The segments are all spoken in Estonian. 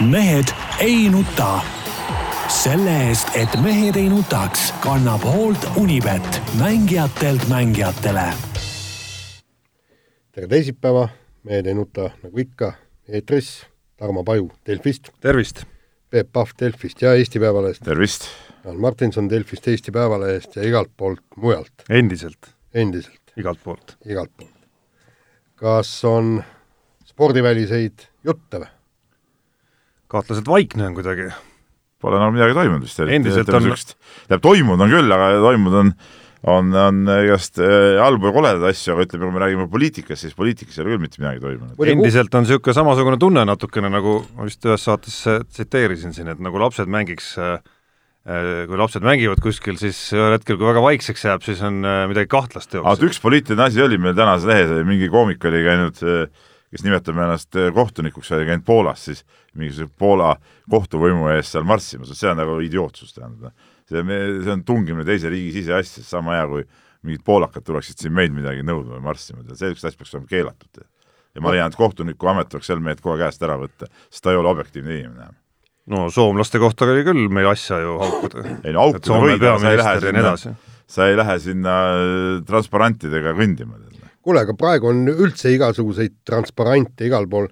mehed ei nuta. selle eest, et mehed ei nutaks, kannab hoolt Unibet, mängijatelt mängijatele. tere teisipäeva, Mehed ei nuta nagu ikka, eetris Tarmo Paju Delfist. tervist! Peep Pahv Delfist ja Eesti Päevalehest. tervist! Jaan Martinson Delfist, Eesti Päevalehest ja igalt poolt mujalt. endiselt? endiselt. igalt poolt? igalt poolt. kas on spordiväliseid jutte või? Kahtlaselt vaikne on kuidagi. Pole enam midagi toimunud vist. endiselt on tähendab, toimunud on küll, aga toimunud on on, on igast äh, halbu ja koledaid asju, aga ütleme, kui me räägime poliitikast, siis poliitikas ei ole küll mitte midagi toimunud. endiselt on niisugune samasugune tunne natukene, nagu ma vist ühes saates tsiteerisin siin, et nagu lapsed mängiks äh, kui lapsed mängivad kuskil, siis ühel hetkel, kui väga vaikseks jääb, siis on äh, midagi kahtlast aga üks poliitiline asi oli meil tänases lehes, mingi koomik oli käinud kes nimetab ennast kohtunikuks, oli käinud Poolas, siis mingisuguse Poola kohtuvõimu ees seal marssimas, see on nagu idiootsus, tähendab see, see on tungimine teise riigi siseasjadesse, sama hea kui mingid poolakad tuleksid siin meilt midagi nõudma või marssima, sellist asja peaks olema keelatud. ja ma leian, et kohtuniku amet tuleks sel mehed kohe käest ära võtta, sest ta ei ole objektiivne inimene. no soomlaste kohta oli küll meil asja ju haukuda. ei no haukuda võid, sa ei lähe sinna, sa ei lähe sinna transparantidega kõndima. Kuule, aga praegu on üldse igasuguseid transparente igal pool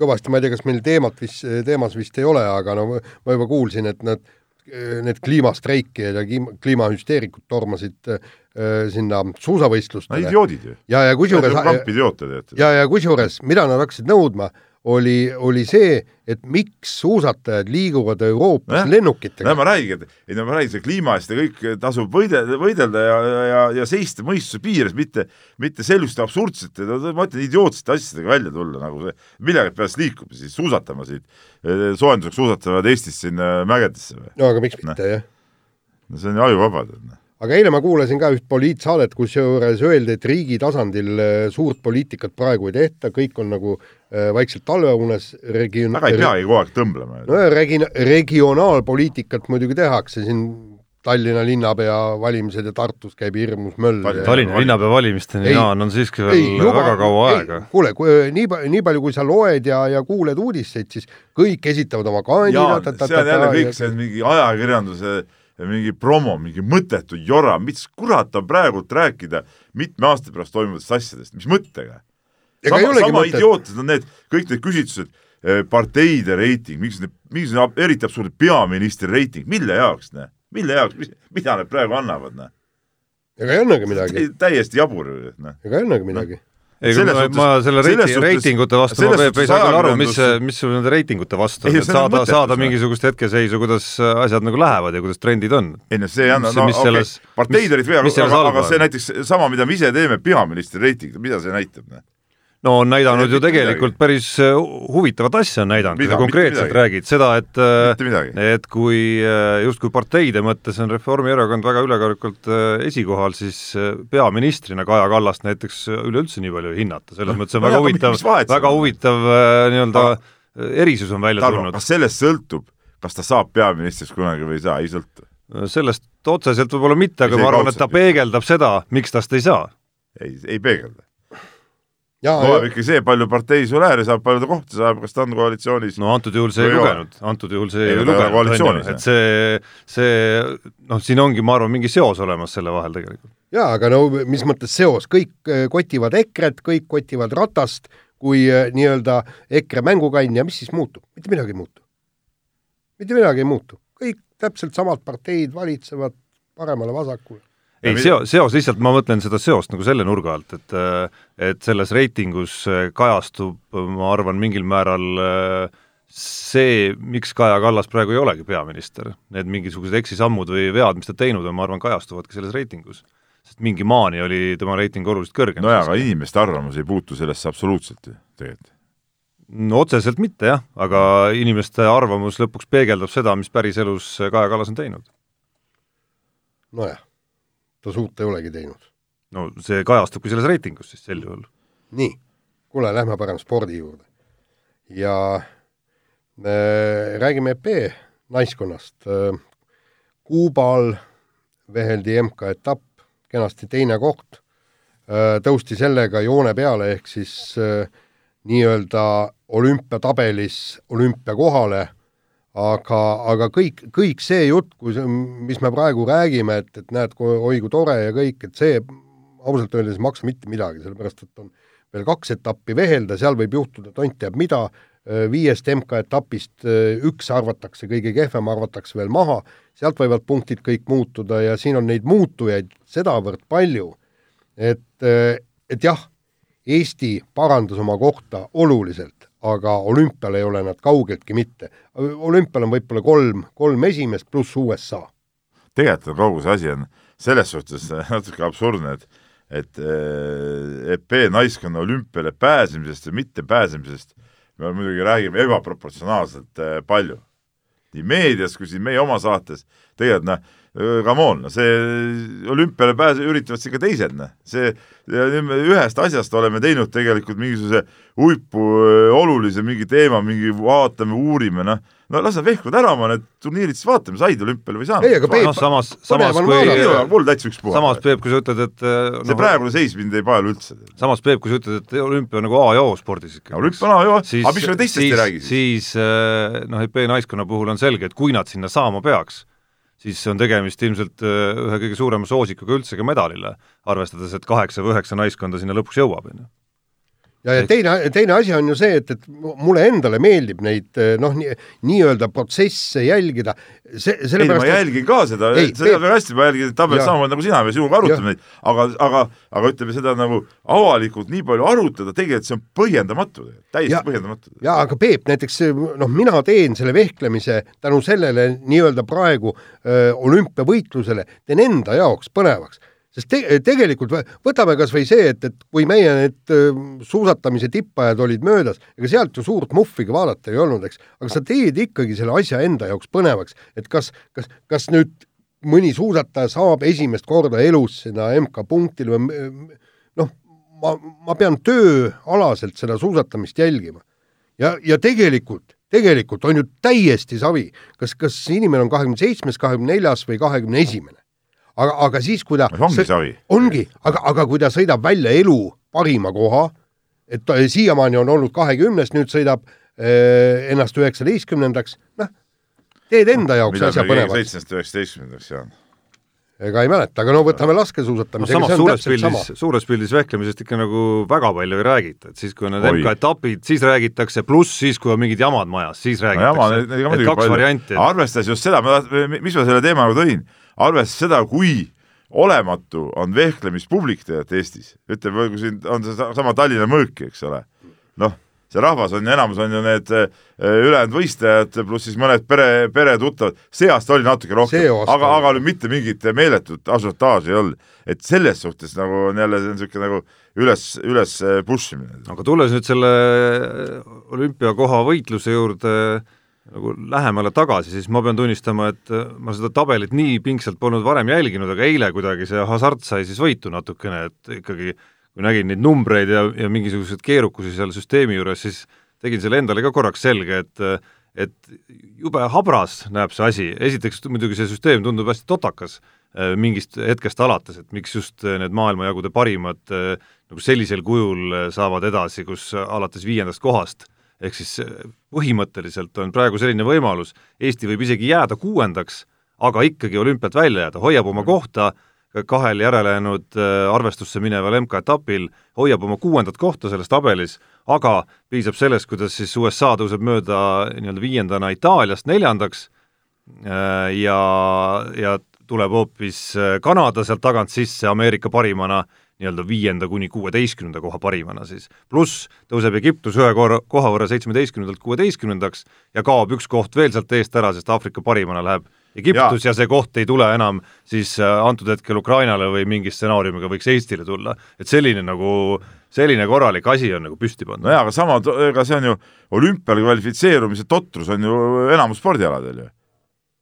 kõvasti, ma ei tea, kas meil teemat vist, teemas vist ei ole, aga no ma juba kuulsin, et nad need kliimastreikijad ja kliimahüsteerikud tormasid sinna suusavõistlustele. no idioodid ju. ja, ja kusjuures ja, ja kusjuures, mida nad hakkasid nõudma, oli, oli see, et miks suusatajad liiguvad Euroopas no, lennukitega. no ma räägin, et ei no ma räägin, see kliima eest ja kõik tasub võidelda, võidelda ja, ja, ja seista mõistuse piires, mitte, mitte selliste absurdsete, ma ütlen, idiootsete asjadega välja tulla, nagu see, millega peaks liikuma siis, suusatama siit, soojenduseks suusatavad Eestis sinna mägedesse või? no aga miks mitte no., jah. no see on ju ajuvabad aga eile ma kuulasin ka üht poliitsaadet, kusjuures öeldi, et riigi tasandil äh, suurt poliitikat praegu ei tehta, kõik on nagu äh, vaikselt talveunes region-. väga ei peagi kogu aeg tõmblema. no regi-, regionaalpoliitikat muidugi tehakse, siin Tallinna linnapea valimised ja Tartus käib hirmus möll. Tallinna linnapea valimisteni, Jaan, on siiski veel ei, juba, väga kaua ei, aega. kuule, nii, nii palju, kui sa loed ja, ja kuuled uudiseid, siis kõik esitavad oma kandidaate. see on jälle kõik, see mingi ajakirjanduse mingi promo, mingi mõttetu jora, mis kurat on praegult rääkida mitme aasta pärast toimuvatest asjadest, mis mõttega? sama, sama idiootsed on need, kõik need küsitlused, eh, parteide reiting, miks need, miks need eriti absurdne peaministri reiting, mille jaoks, näe, mille jaoks, mida need praegu annavad, näe? ega ei annagi midagi. täiesti jabur, noh. ega ei annagi midagi no ei, ma, ma selle reiti, reitingute vastu, ma ei saa küll aru, mis, mis sul nende reitingute vastu on, et saada, saada mingisugust hetkeseisu, kuidas asjad nagu lähevad ja kuidas trendid on. ei no see ei anna, no okei okay., parteid olid vead, aga, aga see näiteks sama, mida me ise teeme, peaministri reiting, mida see näitab? No on näidanud ju tegelikult midagi. päris äh, huvitavat asja on näidanud, kui sa konkreetselt räägid. Seda, et äh, et kui äh, justkui parteide mõttes on Reformierakond väga ülekaalukalt esikohal, siis peaministrina Kaja Kallast näiteks üleüldse nii palju ei hinnata, selles mõttes on väga huvitav, väga huvitav nii-öelda erisus on välja tulnud. kas sellest sõltub, kas ta saab peaministriks kunagi või ei saa, ei sõltu? sellest otseselt võib-olla mitte, aga ma arvan, et ta peegeldab seda, miks tast ei saa. ei, ei peegelda loeb ikka see, palju partei sul ääre saab, palju ta kohti saab, kas ta on koalitsioonis. no antud juhul see ei lugenud, antud juhul see ei, ei lugenud, et see, see noh, siin ongi, ma arvan, mingi seos olemas selle vahel tegelikult. jaa, aga no mis mõttes seos, kõik äh, kotivad EKRE-t, kõik kotivad Ratast kui äh, nii-öelda EKRE mängukandja, mis siis muutub? mitte midagi ei muutu. mitte midagi ei muutu, kõik täpselt samad parteid valitsevad paremale-vasakule ei, seo-, seos lihtsalt, ma mõtlen seda seost nagu selle nurga alt, et et selles reitingus kajastub, ma arvan, mingil määral see, miks Kaja Kallas praegu ei olegi peaminister, need mingisugused eksisammud või vead, mis ta teinud on, ma arvan, kajastuvadki selles reitingus. sest mingi maani oli tema reiting oluliselt kõrgem. nojah, aga inimeste arvamus ei puutu sellesse absoluutselt ju, tegelikult. no otseselt mitte jah, aga inimeste arvamus lõpuks peegeldab seda, mis päriselus Kaja Kallas on teinud. nojah ta suurt ei olegi teinud. no see kajastubki selles reitingus siis sel juhul. nii, kuule, lähme parem spordi juurde. ja me räägime EP naiskonnast. Kuubal veheldi MK-etapp, kenasti teine koht, tõusti sellega joone peale, ehk siis nii-öelda olümpiatabelis olümpiakohale, aga, aga kõik, kõik see jutt, kui see, mis me praegu räägime, et, et näed, oi kui tore ja kõik, et see ausalt öeldes ei maksa mitte midagi, sellepärast et on veel kaks etappi vehelda, seal võib juhtuda tont teab mida, viiest MK-etapist üks arvatakse, kõige kehvem arvatakse veel maha, sealt võivad punktid kõik muutuda ja siin on neid muutujaid sedavõrd palju, et, et jah, Eesti parandas oma kohta oluliselt, aga olümpial ei ole nad kaugeltki mitte. olümpial on võib-olla kolm, kolm esimest pluss USA. tegelikult kogu see asi on selles suhtes natuke absurdne, et et EP naiskonna olümpiale pääsemisest ja mittepääsemisest me muidugi räägime ebaproportsionaalselt palju. nii meedias kui siin meie oma saates, tegelikult noh, come on, no see olümpiale pääse, üritavad siin ka teised, noh. see, ühest asjast oleme teinud tegelikult mingisuguse huipu olulise mingi teema, mingi vaatame, uurime, noh no las nad vehkuvad ära oma need turniirid, siis vaatame, said olümpiale või ei saanud. ei, aga Peep no, samas, samas kui mul täitsa ükspuha. samas Peep, kui sa ütled, et no, see praegune seis mind ei paelu üldse. samas Peep, kui sa ütled, et olümpia on nagu A ja O spordis ikkagi. olümpia on A ja O, aga miks me teistest ei räägi siis? siis noh, EP naiskonna puhul on selge, et kui nad sinna saama peaks, siis on tegemist ilmselt ühe kõige suurema soosikuga üldse ka medalile, arvestades, et kaheksa või üheksa naiskonda sinna lõpuks jõuab, on ju ja, ja teine, teine asi on ju see, et, et mulle endale meeldib neid noh, nii, nii-öelda protsesse jälgida, see, sellepärast ei, ma jälgin ka seda, seda väga hästi, ma jälgin tabelit samamoodi nagu sina, me sinuga arutame neid, aga, aga, aga ütleme seda nagu avalikult nii palju arutada, tegelikult see on põhjendamatu, täiesti ja, põhjendamatu. jaa, aga Peep, näiteks noh, mina teen selle vehklemise tänu sellele nii-öelda praegu öö, olümpiavõitlusele, teen enda jaoks põnevaks sest te tegelikult võtame kas või see, et, et kui meie need suusatamise tippajad olid möödas, ega sealt ju suurt muhvigi vaadata ei olnud, eks, aga sa teed ikkagi selle asja enda jaoks põnevaks, et kas, kas, kas nüüd mõni suusataja saab esimest korda elus sinna MK-punktile või noh, ma, ma pean tööalaselt seda suusatamist jälgima. ja, ja tegelikult, tegelikult on ju täiesti savi, kas, kas inimene on kahekümne seitsmes, kahekümne neljas või kahekümne esimene aga, aga siis, kui ta ongi savi. ongi, aga, aga kui ta sõidab välja elu parima koha, et siiamaani on olnud kahekümnes, nüüd sõidab äh, ennast üheksateistkümnendaks, noh, teed enda jaoks asja põnevaks. seitsmest üheksateistkümnendaks, Jaan ega ei mäleta, aga no võtame laskesuusatamise no,. suures pildis, suures pildis vehklemisest ikka nagu väga palju ei räägita, et siis, kui on need MK-etapid, siis räägitakse, pluss siis, kui on mingid jamad majas, siis räägitakse no,. et kaks palju. varianti. arvestades just seda, mis ma selle teema nagu tõin, arvestades seda, kui olematu on vehklemispublik tegelikult Eestis, ütleme, kui siin on seesama Tallinna mõõk, eks ole, noh, see rahvas on ju, enamus on ju need äh, ülejäänud võistlejad, pluss siis mõned pere, peretuttavad, see aasta oli natuke rohkem, aga, aga nüüd mitte mingit meeletut ažiotaaži ei olnud. et selles suhtes nagu on jälle niisugune nagu üles, üles push imine. aga tulles nüüd selle olümpiakoha võitluse juurde äh, nagu lähemale tagasi, siis ma pean tunnistama, et äh, ma seda tabelit nii pingsalt polnud varem jälginud, aga eile kuidagi see hasart sai siis võitu natukene, et ikkagi kui nägin neid numbreid ja, ja mingisuguseid keerukusi seal süsteemi juures, siis tegin selle endale ka korraks selge, et et jube habras näeb see asi, esiteks muidugi see süsteem tundub hästi totakas äh, mingist hetkest alates, et miks just need maailmajagude parimad äh, nagu sellisel kujul saavad edasi, kus alates viiendast kohast ehk siis äh, põhimõtteliselt on praegu selline võimalus, Eesti võib isegi jääda kuuendaks, aga ikkagi olümpiat välja jääda, hoiab oma kohta kahel järelejäänud äh, arvestusse mineval MK-etapil, hoiab oma kuuendat kohta selles tabelis, aga piisab sellest, kuidas siis USA tõuseb mööda nii-öelda viiendana Itaaliast neljandaks äh, ja, ja tuleb hoopis Kanada sealt tagant sisse Ameerika parimana nii-öelda viienda kuni kuueteistkümnenda koha parimana siis. pluss tõuseb Egiptus ühe korra, koha võrra seitsmeteistkümnendalt kuueteistkümnendaks ja kaob üks koht veel sealt eest ära, sest Aafrika parimana läheb Egiptus ja. ja see koht ei tule enam siis äh, antud hetkel Ukrainale või mingi stsenaariumiga võiks Eestile tulla. et selline nagu, selline korralik asi on nagu püsti pandud. nojah, aga sama, ega see on ju, olümpiale kvalifitseerumise totrus on ju enamus spordialadel ju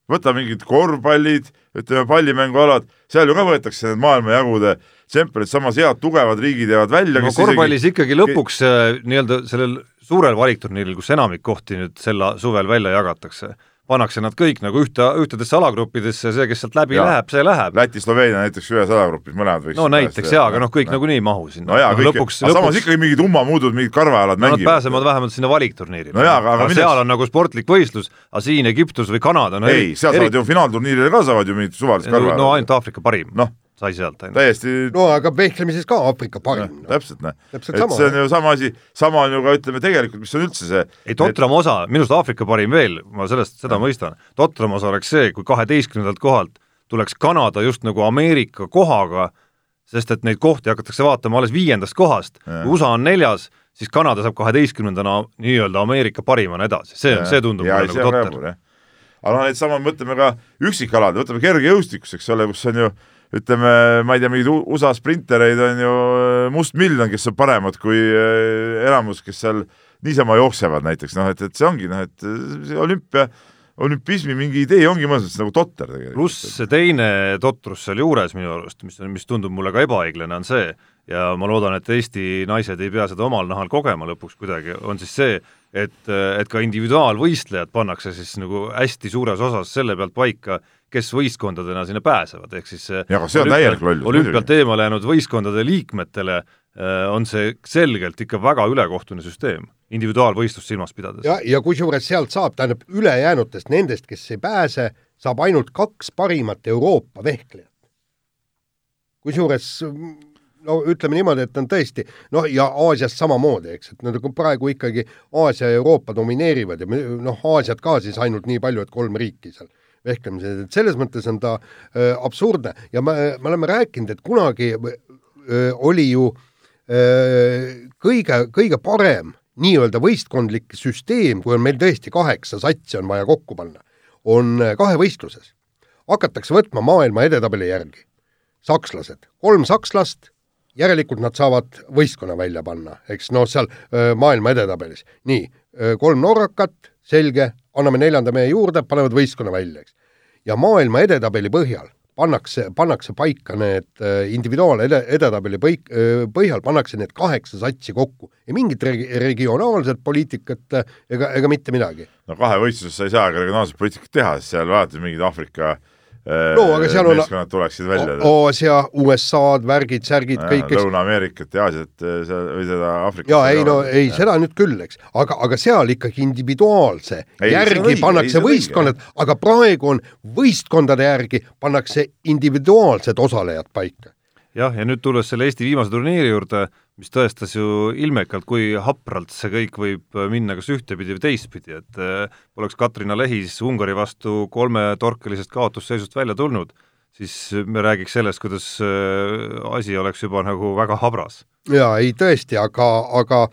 võta mingid korvpallid, ütleme pallimängualad, seal ju ka võetakse need maailmajagude tšempionid, samas head tugevad riigid jäävad välja. no korvpallis isegi... ikkagi lõpuks äh, nii-öelda sellel suurel valikturniiril, kus enamik kohti nüüd sel suvel välja jagatakse, pannakse nad kõik nagu ühte, ühtedesse alagruppidesse, see, kes sealt läbi ja. läheb, see läheb. Läti, Sloveenia näiteks ühes alagrupis, mõlemad võiks no näiteks jaa, aga noh, kõik nagunii ei mahu sinna. no jaa, kõik, lõpuks, aga lõpuks... samas ikkagi mingid ummamuudud, mingid karvajalad no, mängivad. Nad pääsevad vähemalt sinna valikturniiri. no jaa, aga, aga milleks... seal on nagu sportlik võistlus, aga siin Egiptus või Kanada no ei, seal eri... saavad ju finaalturniirile ka saavad ju mingid suvalised karvajalad. no ainult Aafrika parim. noh sai sealt ainult. täiesti no aga vehklemises ka Aafrika parim no,. täpselt, noh. et sama, see on ju sama asi, sama on ju ka ütleme tegelikult, mis on üldse see ei, totram et... osa, minu arust Aafrika parim veel, ma sellest, seda ja. mõistan, totram osa oleks see, kui kaheteistkümnendalt kohalt tuleks Kanada just nagu Ameerika kohaga, sest et neid kohti hakatakse vaatama alles viiendast kohast, kui USA on neljas, siis Kanada saab kaheteistkümnendana nii-öelda Ameerika parimana edasi, see, see tundub ja, mulle nagu totter. aga noh, neid sama mõtleme ka üksikalad, võtame kergejõustikus, eks ole, kus on ju ütleme, ma ei tea, mingeid USA sprintereid on ju äh, mustmiljon, kes on paremad kui äh, enamus, kes seal niisama jooksevad näiteks, noh et, et see ongi noh, et see olümpia, olümpismi mingi idee ongi mõnes mõttes nagu totter tegelikult. pluss see teine totrus sealjuures minu arust, mis mis tundub mulle ka ebaõiglane, on see, ja ma loodan, et Eesti naised ei pea seda omal nahal kogema lõpuks kuidagi, on siis see, et, et ka individuaalvõistlejad pannakse siis nagu hästi suures osas selle pealt paika, kes võistkondadena sinna pääsevad, ehk siis ja, aga see on täielik lollus. olümpialt eemale jäänud võistkondade liikmetele äh, on see selgelt ikka väga ülekohtune süsteem, individuaalvõistlust silmas pidades. ja, ja kusjuures sealt saab, tähendab, ülejäänutest, nendest, kes ei pääse, saab ainult kaks parimat Euroopa vehklejat. kusjuures no ütleme niimoodi, et on tõesti, noh, ja Aasias samamoodi, eks, et nagu praegu ikkagi Aasia ja Euroopa domineerivad ja noh, Aasiat ka siis ainult nii palju, et kolm riiki seal vehklemises, et selles mõttes on ta äh, absurdne ja me, me oleme rääkinud, et kunagi äh, oli ju äh, kõige, kõige parem nii-öelda võistkondlik süsteem, kui on meil tõesti kaheksa satsi on vaja kokku panna, on kahevõistluses. hakatakse võtma maailma edetabeli järgi. sakslased, kolm sakslast, järelikult nad saavad võistkonna välja panna, eks noh, seal öö, maailma edetabelis. nii, kolm norrakat, selge, anname neljanda mehe juurde, panevad võistkonna välja, eks. ja maailma edetabeli põhjal pannakse, pannakse paika need individuaal ede, edetabeli põik, põhjal pannakse need kaheksa satsi kokku ja mingit regi-, regionaalset poliitikat ega, ega mitte midagi. no kahevõistluses sa ei saa ka regionaalset poliitikat teha, sest seal vaatad mingid Aafrika äh, no aga seal on meeskonnad tuleksid välja. Aasia, USA-d, värgid, särgid, kõik, eks. Lõuna-Ameerikat ja Aasiat seal või seda Aafrikat. jaa, ei no ei, seda nüüd küll, eks, aga, aga seal ikkagi individuaalse ei, järgi õige, pannakse võistkonnad, aga praegu on võistkondade järgi pannakse individuaalsed osalejad paika. jah, ja nüüd tulles selle Eesti viimase turniiri juurde, mis tõestas ju ilmekalt, kui hapralt see kõik võib minna kas ühtepidi või teistpidi, et äh, poleks Katrina Lehis Ungari vastu kolmetorkelisest kaotusseisust välja tulnud, siis me räägiks sellest, kuidas äh, asi oleks juba nagu väga habras. jaa, ei tõesti, aga, aga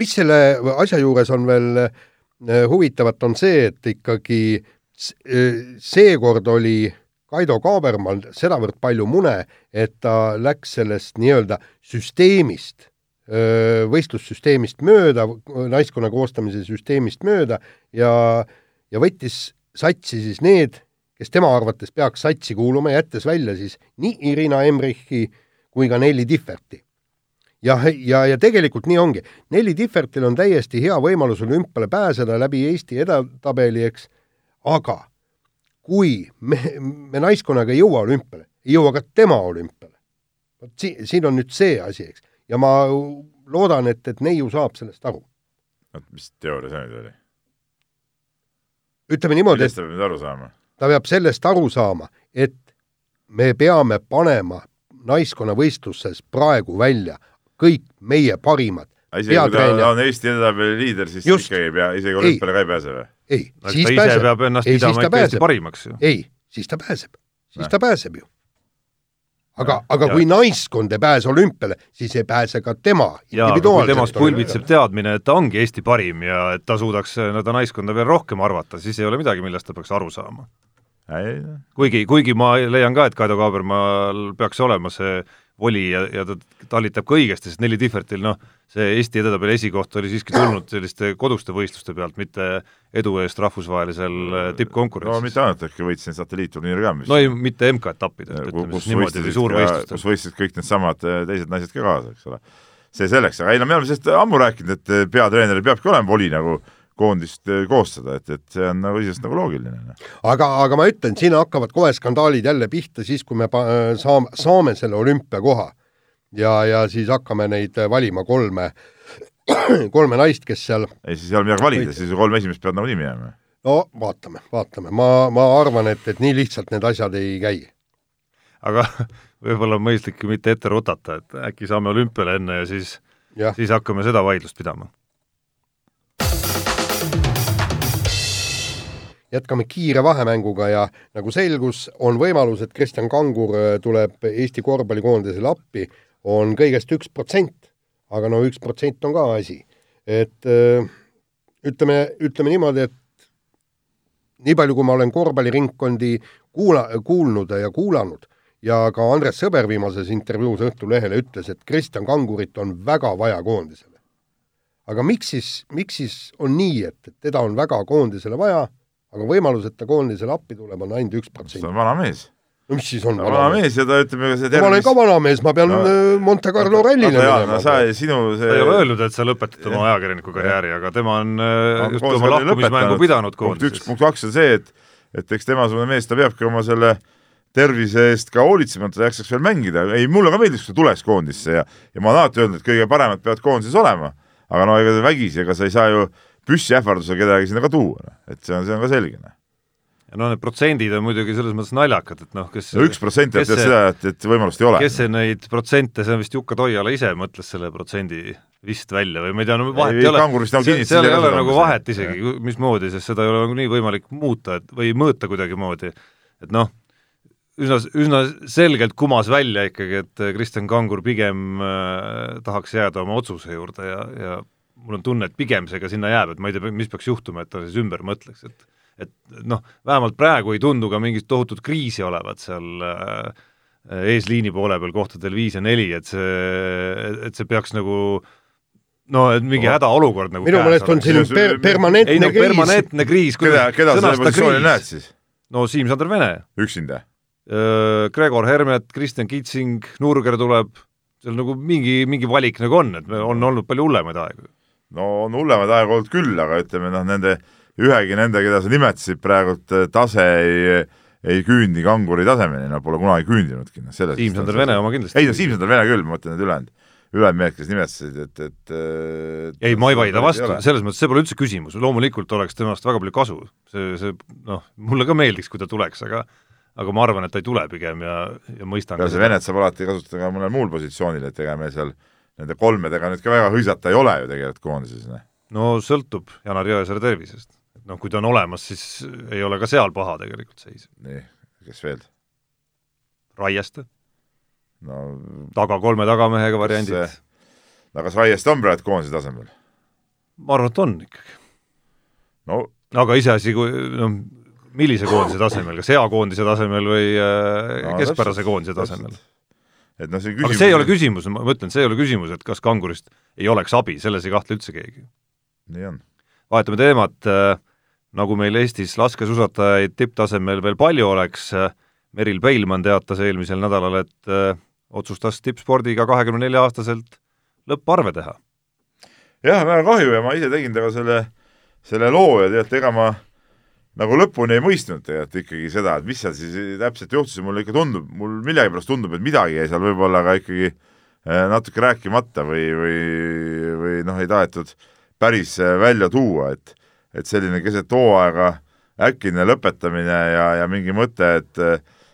mis selle asja juures on veel äh, huvitavat, on see, et ikkagi seekord oli Kaido Kaabermal sedavõrd palju mune, et ta läks sellest nii-öelda süsteemist, võistlussüsteemist mööda, naiskonna koostamise süsteemist mööda ja, ja võttis satsi siis need, kes tema arvates peaks satsi kuuluma, jättes välja siis nii Irina Emrichi kui ka Nelli Differti. ja, ja, ja tegelikult nii ongi. Nelli Differtil on täiesti hea võimalus olümpiale pääseda läbi Eesti edetabeli, eks, aga kui me, me naiskonnaga ei jõua olümpiale, ei jõua ka tema olümpiale. vot siin, siin on nüüd see asi, eks, ja ma loodan, et, et neiu saab sellest aru. oot, mis teooria see nüüd oli? ütleme niimoodi, et ta peab nüüd aru saama? ta peab sellest aru saama, et me peame panema naiskonnavõistluses praegu välja kõik meie parimad isegi kui ta on Eesti edetabeli liider, siis Just. ikkagi ei pea, isegi olümpiale ka ei pääse või? Ei, siis ta pääseb. peab ennast ei, pidama ikka Eesti parimaks ju. ei, siis ta pääseb, siis Näh. ta pääseb ju. aga, aga ja. kui naiskond ei pääse olümpiale, siis ei pääse ka tema temast pulbitseb teadmine, et ta ongi Eesti parim ja et ta suudaks seda naiskonda veel rohkem arvata, siis ei ole midagi, millest ta peaks aru saama. kuigi, kuigi ma leian ka, et Kaido Kaabermaal peaks olema see voli ja, ja ta talitab ka õigesti, sest Nelli Differtil noh, see Eesti edetabeli esikoht oli siiski tulnud selliste koduste võistluste pealt, mitte edu eest rahvusvahelisel äh, tippkonkurentsis. no mitte ainult, äkki võitsin satelliitturniiri ka, mis no ei, mitte MK-etappidelt, ütleme siis niimoodi, või suurvõistlustelt. kus võistlesid kõik needsamad äh, teised naised ka kaasa, eks ole. see selleks, aga ei no me oleme sellest ammu rääkinud, et äh, peatreeneril peabki olema voli nagu koondist äh, koostada, et, et see on nagu iseenesest nagu loogiline. Noh. aga, aga ma ütlen, siin hakkavad kohe skandaalid jälle pihta siis, kui me saame, saame selle olümpiakoha ja, ja siis hakkame neid valima kolme, kolme naist, kes seal ei, siis ei ole midagi valida, siis kolm esimest peavad nagunii minema. no vaatame, vaatame, ma, ma arvan, et, et nii lihtsalt need asjad ei käi. aga võib-olla on mõistlik mitte ette rutata, et äkki saame olümpiale enne ja siis, siis hakkame seda vaidlust pidama jätkame kiire vahemänguga ja nagu selgus, on võimalus, et Kristjan Kangur äh, tuleb Eesti korvpallikoondisele appi, on kõigest üks protsent, aga no üks protsent on ka asi. et äh, ütleme, ütleme niimoodi, et nii palju, kui ma olen korvpalliringkondi kuula, kuulnud ja kuulanud ja ka Andres Sõber viimases intervjuus Õhtulehele ütles, et Kristjan Kangurit on väga vaja koondisele. aga miks siis, miks siis on nii, et, et teda on väga koondisele vaja aga võimalus, et ta koondisele appi tuleb, on ainult üks protsent. ta on vana mees. no mis siis on ta vana mees ja ta ütleb, ega see tervis... ma olen ka vana mees, ma pean no, äh, Monte Carlo rallile minema. no sa, sinu see ta ei ole öelnud, et sa lõpetad oma ajakirjaniku karjääri, aga tema on äh, just oma lahkumismängu pidanud koondises. punkt üks, punkt kaks on see, et et eks temasugune mees, ta peabki oma selle tervise eest ka hoolitsema, et ta jaksaks veel mängida, ei mulle ka meeldiks, kui ta tuleks koondisse ja ja ma olen alati öelnud, et kõige paremad peavad koondises olema, aga no ega vägisi, ega sa ei saa ju püssiähvardusega kedagi sinna ka tuua, noh. et see on, see on ka selge. Noh. ja no need protsendid on muidugi selles mõttes naljakad, et noh, kes no üks protsent tähendab seda, et, et võimalust ei ole. kes see neid protsente, see on vist Jukka Toiala ise mõtles selle protsendi vist välja või ma ei tea, no vahet ei, ei ole, seal ei ole nagu vahet isegi, mismoodi, sest seda ei ole nagunii võimalik muuta, et või mõõta kuidagimoodi, et noh, üsna, üsna selgelt kumas välja ikkagi, et Kristjan Kangur pigem äh, tahaks jääda oma otsuse juurde ja, ja mul on tunne, et pigem see ka sinna jääb, et ma ei tea, mis peaks juhtuma, et ta siis ümber mõtleks, et et noh, vähemalt praegu ei tundu ka mingit tohutut kriisi olevat seal äh, eesliini poole peal kohtadel viis ja neli, et see, et see peaks nagu no et mingi no. hädaolukord nagu minu meelest on siin per permanentne ei, no, kriis. permanentne kriis. keda, keda sa selle positsioonil näed siis? no Siim-Sander Vene. üksinda? Äh, Gregor Hermet, Kristjan Kitsing, Nurger tuleb, seal nagu mingi, mingi valik nagu on, et on olnud palju hullemaid aegu no on hullemaid aegu olnud küll, aga ütleme noh, nende ühegi nende, keda sa nimetasid praegult, eh, tase ei ei küündi kanguri tasemeni, nad pole kunagi küündinudki, noh selles Siim-Sander Vene oma kindlasti. ei no Siim-Sander Vene küll, ma mõtlen need ülejäänud, ülejäänud mehed, kes nimetasid, et, et, et ei, ma ei vaidle vastu, selles mõttes see pole üldse küsimus, loomulikult oleks temast väga palju kasu, see, see noh, mulle ka meeldiks, kui ta tuleks, aga aga ma arvan, et ta ei tule pigem ja, ja mõistan ja see Venet saab alati kasutada ka mõnel muul positsioonil, et ega me seal äh, nende kolmedega nüüd ka väga hõisata ei ole ju tegelikult koondises. Noh. no sõltub Janar Jõesaare tervisest. noh, kui ta on olemas, siis ei ole ka seal paha tegelikult seis. nii, kes veel? Raieste no taga kolme tagamehega variandid. no kas Raieste on praegu koondise tasemel? ma arvan, et on ikkagi. no aga iseasi, kui noh, millise koondise tasemel, kas hea koondise tasemel või äh, no, keskpärase koondise tasemel? Et noh, see küsimus aga see ei ole küsimus, ma mõtlen, see ei ole küsimus, et kas kangurist ei oleks abi, selles ei kahtle üldse keegi. nii on. vahetame teemat äh,, nagu meil Eestis laskesuusatajaid tipptasemel veel palju oleks äh,, Meril Peilmann teatas eelmisel nädalal, et äh, otsustas tippspordiga kahekümne nelja aastaselt lõpparve teha. jah, väga kahju ja ma ise tegin temaga selle, selle loo ja tead, ega ma nagu lõpuni ei mõistnud tegelikult ikkagi seda, et mis seal siis täpselt juhtus ja mulle ikka tundub, mul millegipärast tundub, et midagi jäi seal võib-olla ka ikkagi eh, natuke rääkimata või, või, või noh, ei tahetud päris eh, välja tuua, et et selline keset hooaega äkine lõpetamine ja, ja mingi mõte, et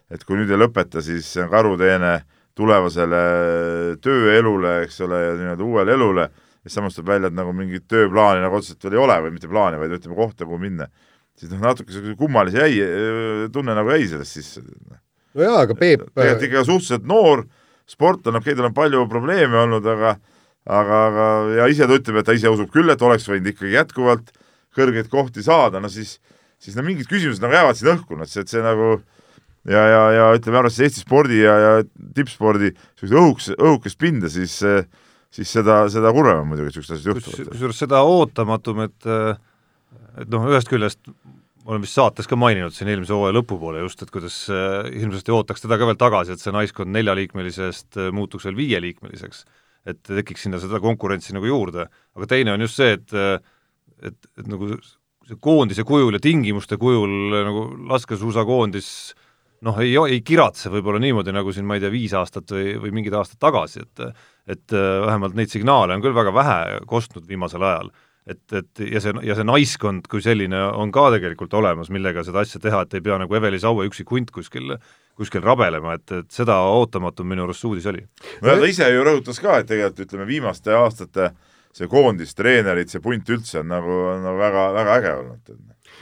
et kui nüüd ei lõpeta, siis see on karuteene tulevasele tööelule, eks ole, ja nii-öelda uuele elule, siis samas tuleb välja, et nagu mingit tööplaani nagu otseselt veel ei ole või mitte plaani, vaid ütleme kohta, kuhu minna siis noh, natuke niisuguse kummalise jäi, tunne nagu jäi sellest sisse. no jaa, aga Peep tegelikult ikka suhteliselt noor sportlane, okei okay,, tal on palju probleeme olnud, aga aga, aga ja ise ta ütleb, et ta ise usub küll, et oleks võinud ikkagi jätkuvalt kõrgeid kohti saada, no siis siis no mingid küsimused nagu jäävad siin õhku, noh, et see, et see nagu ja, ja, ja ütleme, arvestades Eesti spordi ja, ja tippspordi niisugust õhuks, õhukest pinda, siis siis seda, seda kurvem on muidugi, et niisugused asjad juhtuvad. kusjuures seda ootamatum, et et noh, ühest küljest olen vist saates ka maininud siin eelmise hooaja lõpupoole just, et kuidas äh, hirmsasti ootaks teda ka veel tagasi, et see naiskond neljaliikmelisest äh, muutuks veel viieliikmeliseks. et tekiks sinna seda konkurentsi nagu juurde, aga teine on just see, et äh, et, et nagu see koondise kujul ja tingimuste kujul nagu laskesuusakoondis noh, ei, ei kiratse võib-olla niimoodi, nagu siin ma ei tea, viis aastat või, või mingid aastad tagasi, et et äh, vähemalt neid signaale on küll väga vähe kostnud viimasel ajal. Et, et ja see, ja see naiskond kui selline on ka tegelikult olemas, millega seda asja teha, et ei pea nagu Eveli Saue üksik hunt kuskil kuskil rabelema, et, et seda ootamatum minu arust uudis oli. no ta ise ju rõhutas ka, et tegelikult ütleme, viimaste aastate see koondis, treenerid, see punt üldse on nagu, nagu väga, väga äge olnud.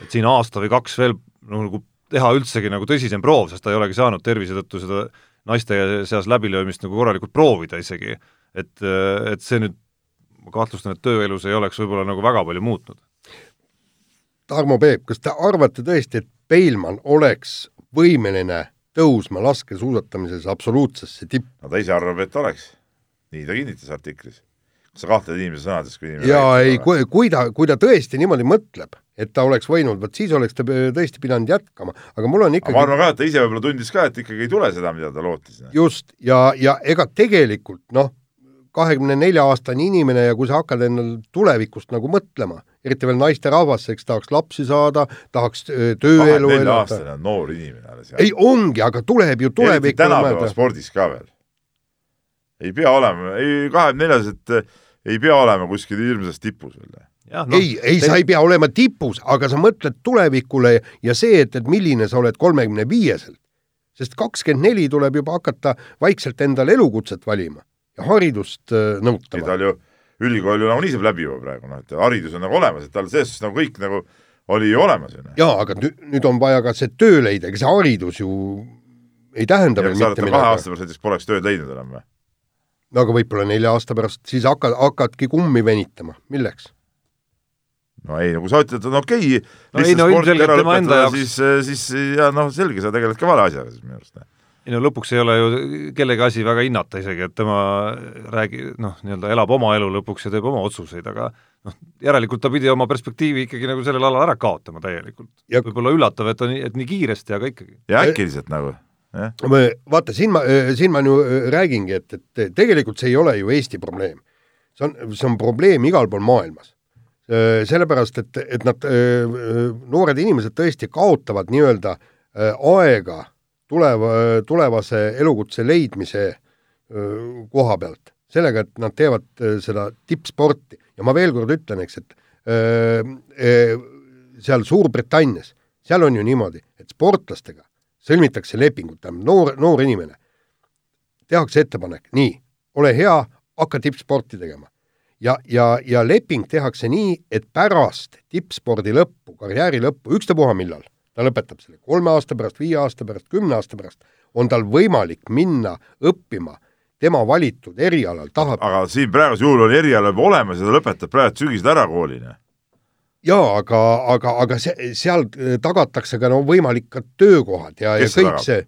et siin aasta või kaks veel no, nagu teha üldsegi nagu tõsisem proov, sest ta ei olegi saanud tervise tõttu seda naiste seas läbilöömist nagu korralikult proovida isegi. et, et see nüüd, ma kahtlustan, et tööelus ei oleks võib-olla nagu väga palju muutnud. Tarmo Peep, kas te arvate tõesti, et Peilmann oleks võimeline tõusma laskesuusatamises absoluutsesse tippu. no ta ise arvab, et oleks. nii ta kinnitas artiklis. kas sa kahtled inimese sõnades, kui inimene jaa, ei, kui, kui ta, kui ta tõesti niimoodi mõtleb, et ta oleks võinud, vot siis oleks ta tõesti pidanud jätkama, aga mul on ikkagi ma arvan ka, et ta ise võib-olla tundis ka, et ikkagi ei tule seda, mida ta lootis. just, ja, ja ega tegelikult noh, kahekümne nelja aastane inimene ja kui sa hakkad endal tulevikust nagu mõtlema, eriti veel naisterahvas, eks tahaks lapsi saada, tahaks tööelu elada. aastane on noor inimene alles. ei, ongi, aga tuleb ju tulevik. tänapäeva spordis ka veel. ei pea olema, ei kahekümne neljas, et ei pea olema kuskil hirmsas tipus veel. Ja, no, ei, ei te..., sa ei pea olema tipus, aga sa mõtled tulevikule ja see, et, et milline sa oled kolmekümne viieselt. sest kakskümmend neli tuleb juba hakata vaikselt endale elukutset valima haridust äh, nõutama. tal ju ülikool ju nagunii saab läbi juba praegu, noh, et haridus on nagu olemas, et tal selles suhtes nagu kõik nagu oli ju olemas. jaa, aga nüüd, nüüd on vaja ka see töö leida, ega see haridus ju ei tähenda veel mitte midagi. kahe aasta pärast näiteks poleks tööd leidnud enam või? no aga võib-olla nelja aasta pärast, siis hakkad, hakkadki kummi venitama, milleks? no ei, nagu sa ütled, on okei okay, no ei no ilmselgelt tema enda jaoks siis, siis ja noh, selge, sa tegeled ka vale asjaga siis minu arust ei no lõpuks ei ole ju kellegi asi väga hinnata isegi, et tema räägi-, noh, nii-öelda elab oma elu lõpuks ja teeb oma otsuseid, aga noh, järelikult ta pidi oma perspektiivi ikkagi nagu sellel alal ära kaotama täielikult. võib-olla üllatav, et ta nii, et nii kiiresti, aga ikkagi. ja äkiliselt nagu, jah. vaata, siin ma, siin ma ju räägingi, et, et tegelikult see ei ole ju Eesti probleem. see on, see on probleem igal pool maailmas. Sellepärast, et, et nad, noored inimesed tõesti kaotavad nii-öelda aega tuleva, tulevase elukutse leidmise koha pealt, sellega, et nad teevad seda tippsporti. Ja ma veel kord ütlen, eks, et öö, seal Suurbritannias, seal on ju niimoodi, et sportlastega sõlmitakse lepingud, tähendab noor, noor inimene, tehakse ettepanek, nii, ole hea, hakka tippsporti tegema. ja, ja, ja leping tehakse nii, et pärast tippspordi lõppu, karjääri lõppu, ükstapuha millal ta lõpetab selle kolme aasta pärast, viie aasta pärast, kümne aasta pärast, on tal võimalik minna õppima tema valitud erialal tahab aga siin praegusel juhul on eriala juba olemas ja ta lõpetab praegu sügisel ära kooli, noh. jaa, aga, aga, aga see, seal tagatakse ka no võimalik ka töökohad ja, ja kõik tagab? see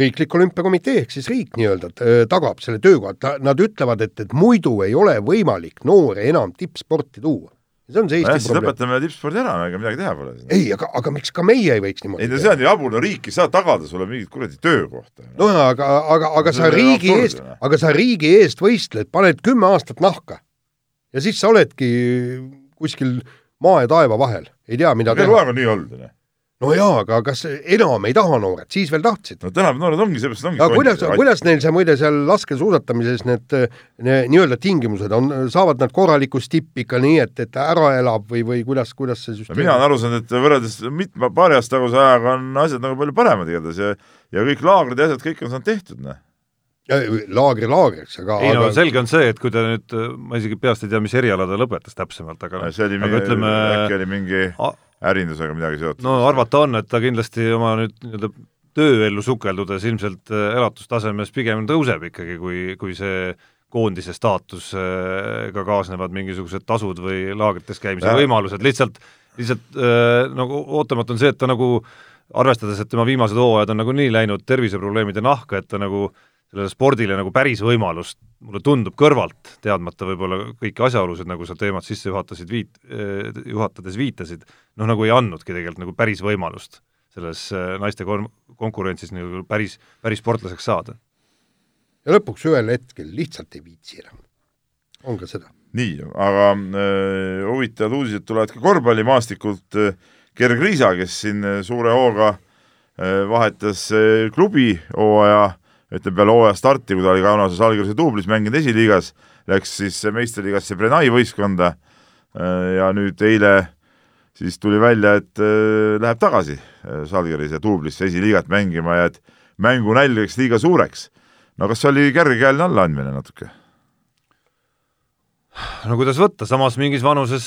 riiklik olümpiakomitee ehk siis riik nii-öelda tagab selle töökoha, nad ütlevad, et, et muidu ei ole võimalik noori enam tippsporti tuua see on see Eesti probleem. lõpetame tippspordi ära, ega midagi teha pole. ei, aga, aga miks ka meie ei võiks niimoodi ei no see on ju jabur, no riik ei saa tagada sulle mingit kuradi töökohta. no aga, aga, aga sa riigi eest, aga sa riigi eest võistled, paned kümme aastat nahka. ja siis sa oledki kuskil maa ja taeva vahel, ei tea, mida teha. eluaeg on nii olnud, onju no jaa, aga kas enam ei taha noored, siis veel tahtsid? no tänapäeva noored ongi, seepärast ongi aga kuidas, kuidas neil see muide seal laskesuusatamises need ne, nii-öelda tingimused on, saavad nad korralikku stippi ikka nii, et, et ära elab või, või kuidas, kuidas see süsteem no mina olen aru saanud, et võrreldes mitme, paari aasta taguse ajaga on asjad nagu palju paremad igatahes ja ja kõik laagrid ja asjad, kõik on saanud tehtud, noh. Laagri laagriks, aga ei no aga... selge on see, et kui ta nüüd, ma isegi peast ei tea, mis eriala ta lõpetas täpsemalt, aga see oli mingi, ütleme, äkki oli mingi a ärindusega midagi seotud? no arvata on, et ta kindlasti oma nüüd nii-öelda tööellu sukeldudes ilmselt äh, elatustasemes pigem tõuseb ikkagi, kui, kui see koondise staatusega kaasnevad mingisugused tasud või laagrites käimise ja. võimalused, lihtsalt, lihtsalt äh, nagu ootamatu on see, et ta nagu arvestades, et tema viimased hooajad on nagunii läinud terviseprobleemide nahka, et ta nagu sellele spordile nagu päris võimalust, mulle tundub kõrvalt, teadmata võib-olla kõiki asjaolusid, nagu sa teemat sisse juhatasid, viit-, eh, juhatades viitasid, noh nagu ei andnudki tegelikult nagu päris võimalust selles eh, naiste kon-, konkurentsis nagu päris, päris sportlaseks saada. ja lõpuks ühel hetkel lihtsalt ei viitsi enam. on ka seda? nii, aga äh, huvitavad uudised tulevad ka korvpallimaastikult äh,. Gerg Riisa, kes siin suure hooga äh, vahetas äh, klubi hooaja, ütleme peale hooaja starti, kui ta oli Kaunases allkirjas duublis mänginud esiliigas, läks siis meistriliigasse Brenai võistkonda äh, ja nüüd eile siis tuli välja, et äh, läheb tagasi äh, Žalgirise duublisse esiliigat mängima ja et mängunälg läks liiga suureks. no kas see oli kergekäeline allaandmine natuke? no kuidas võtta, samas mingis vanuses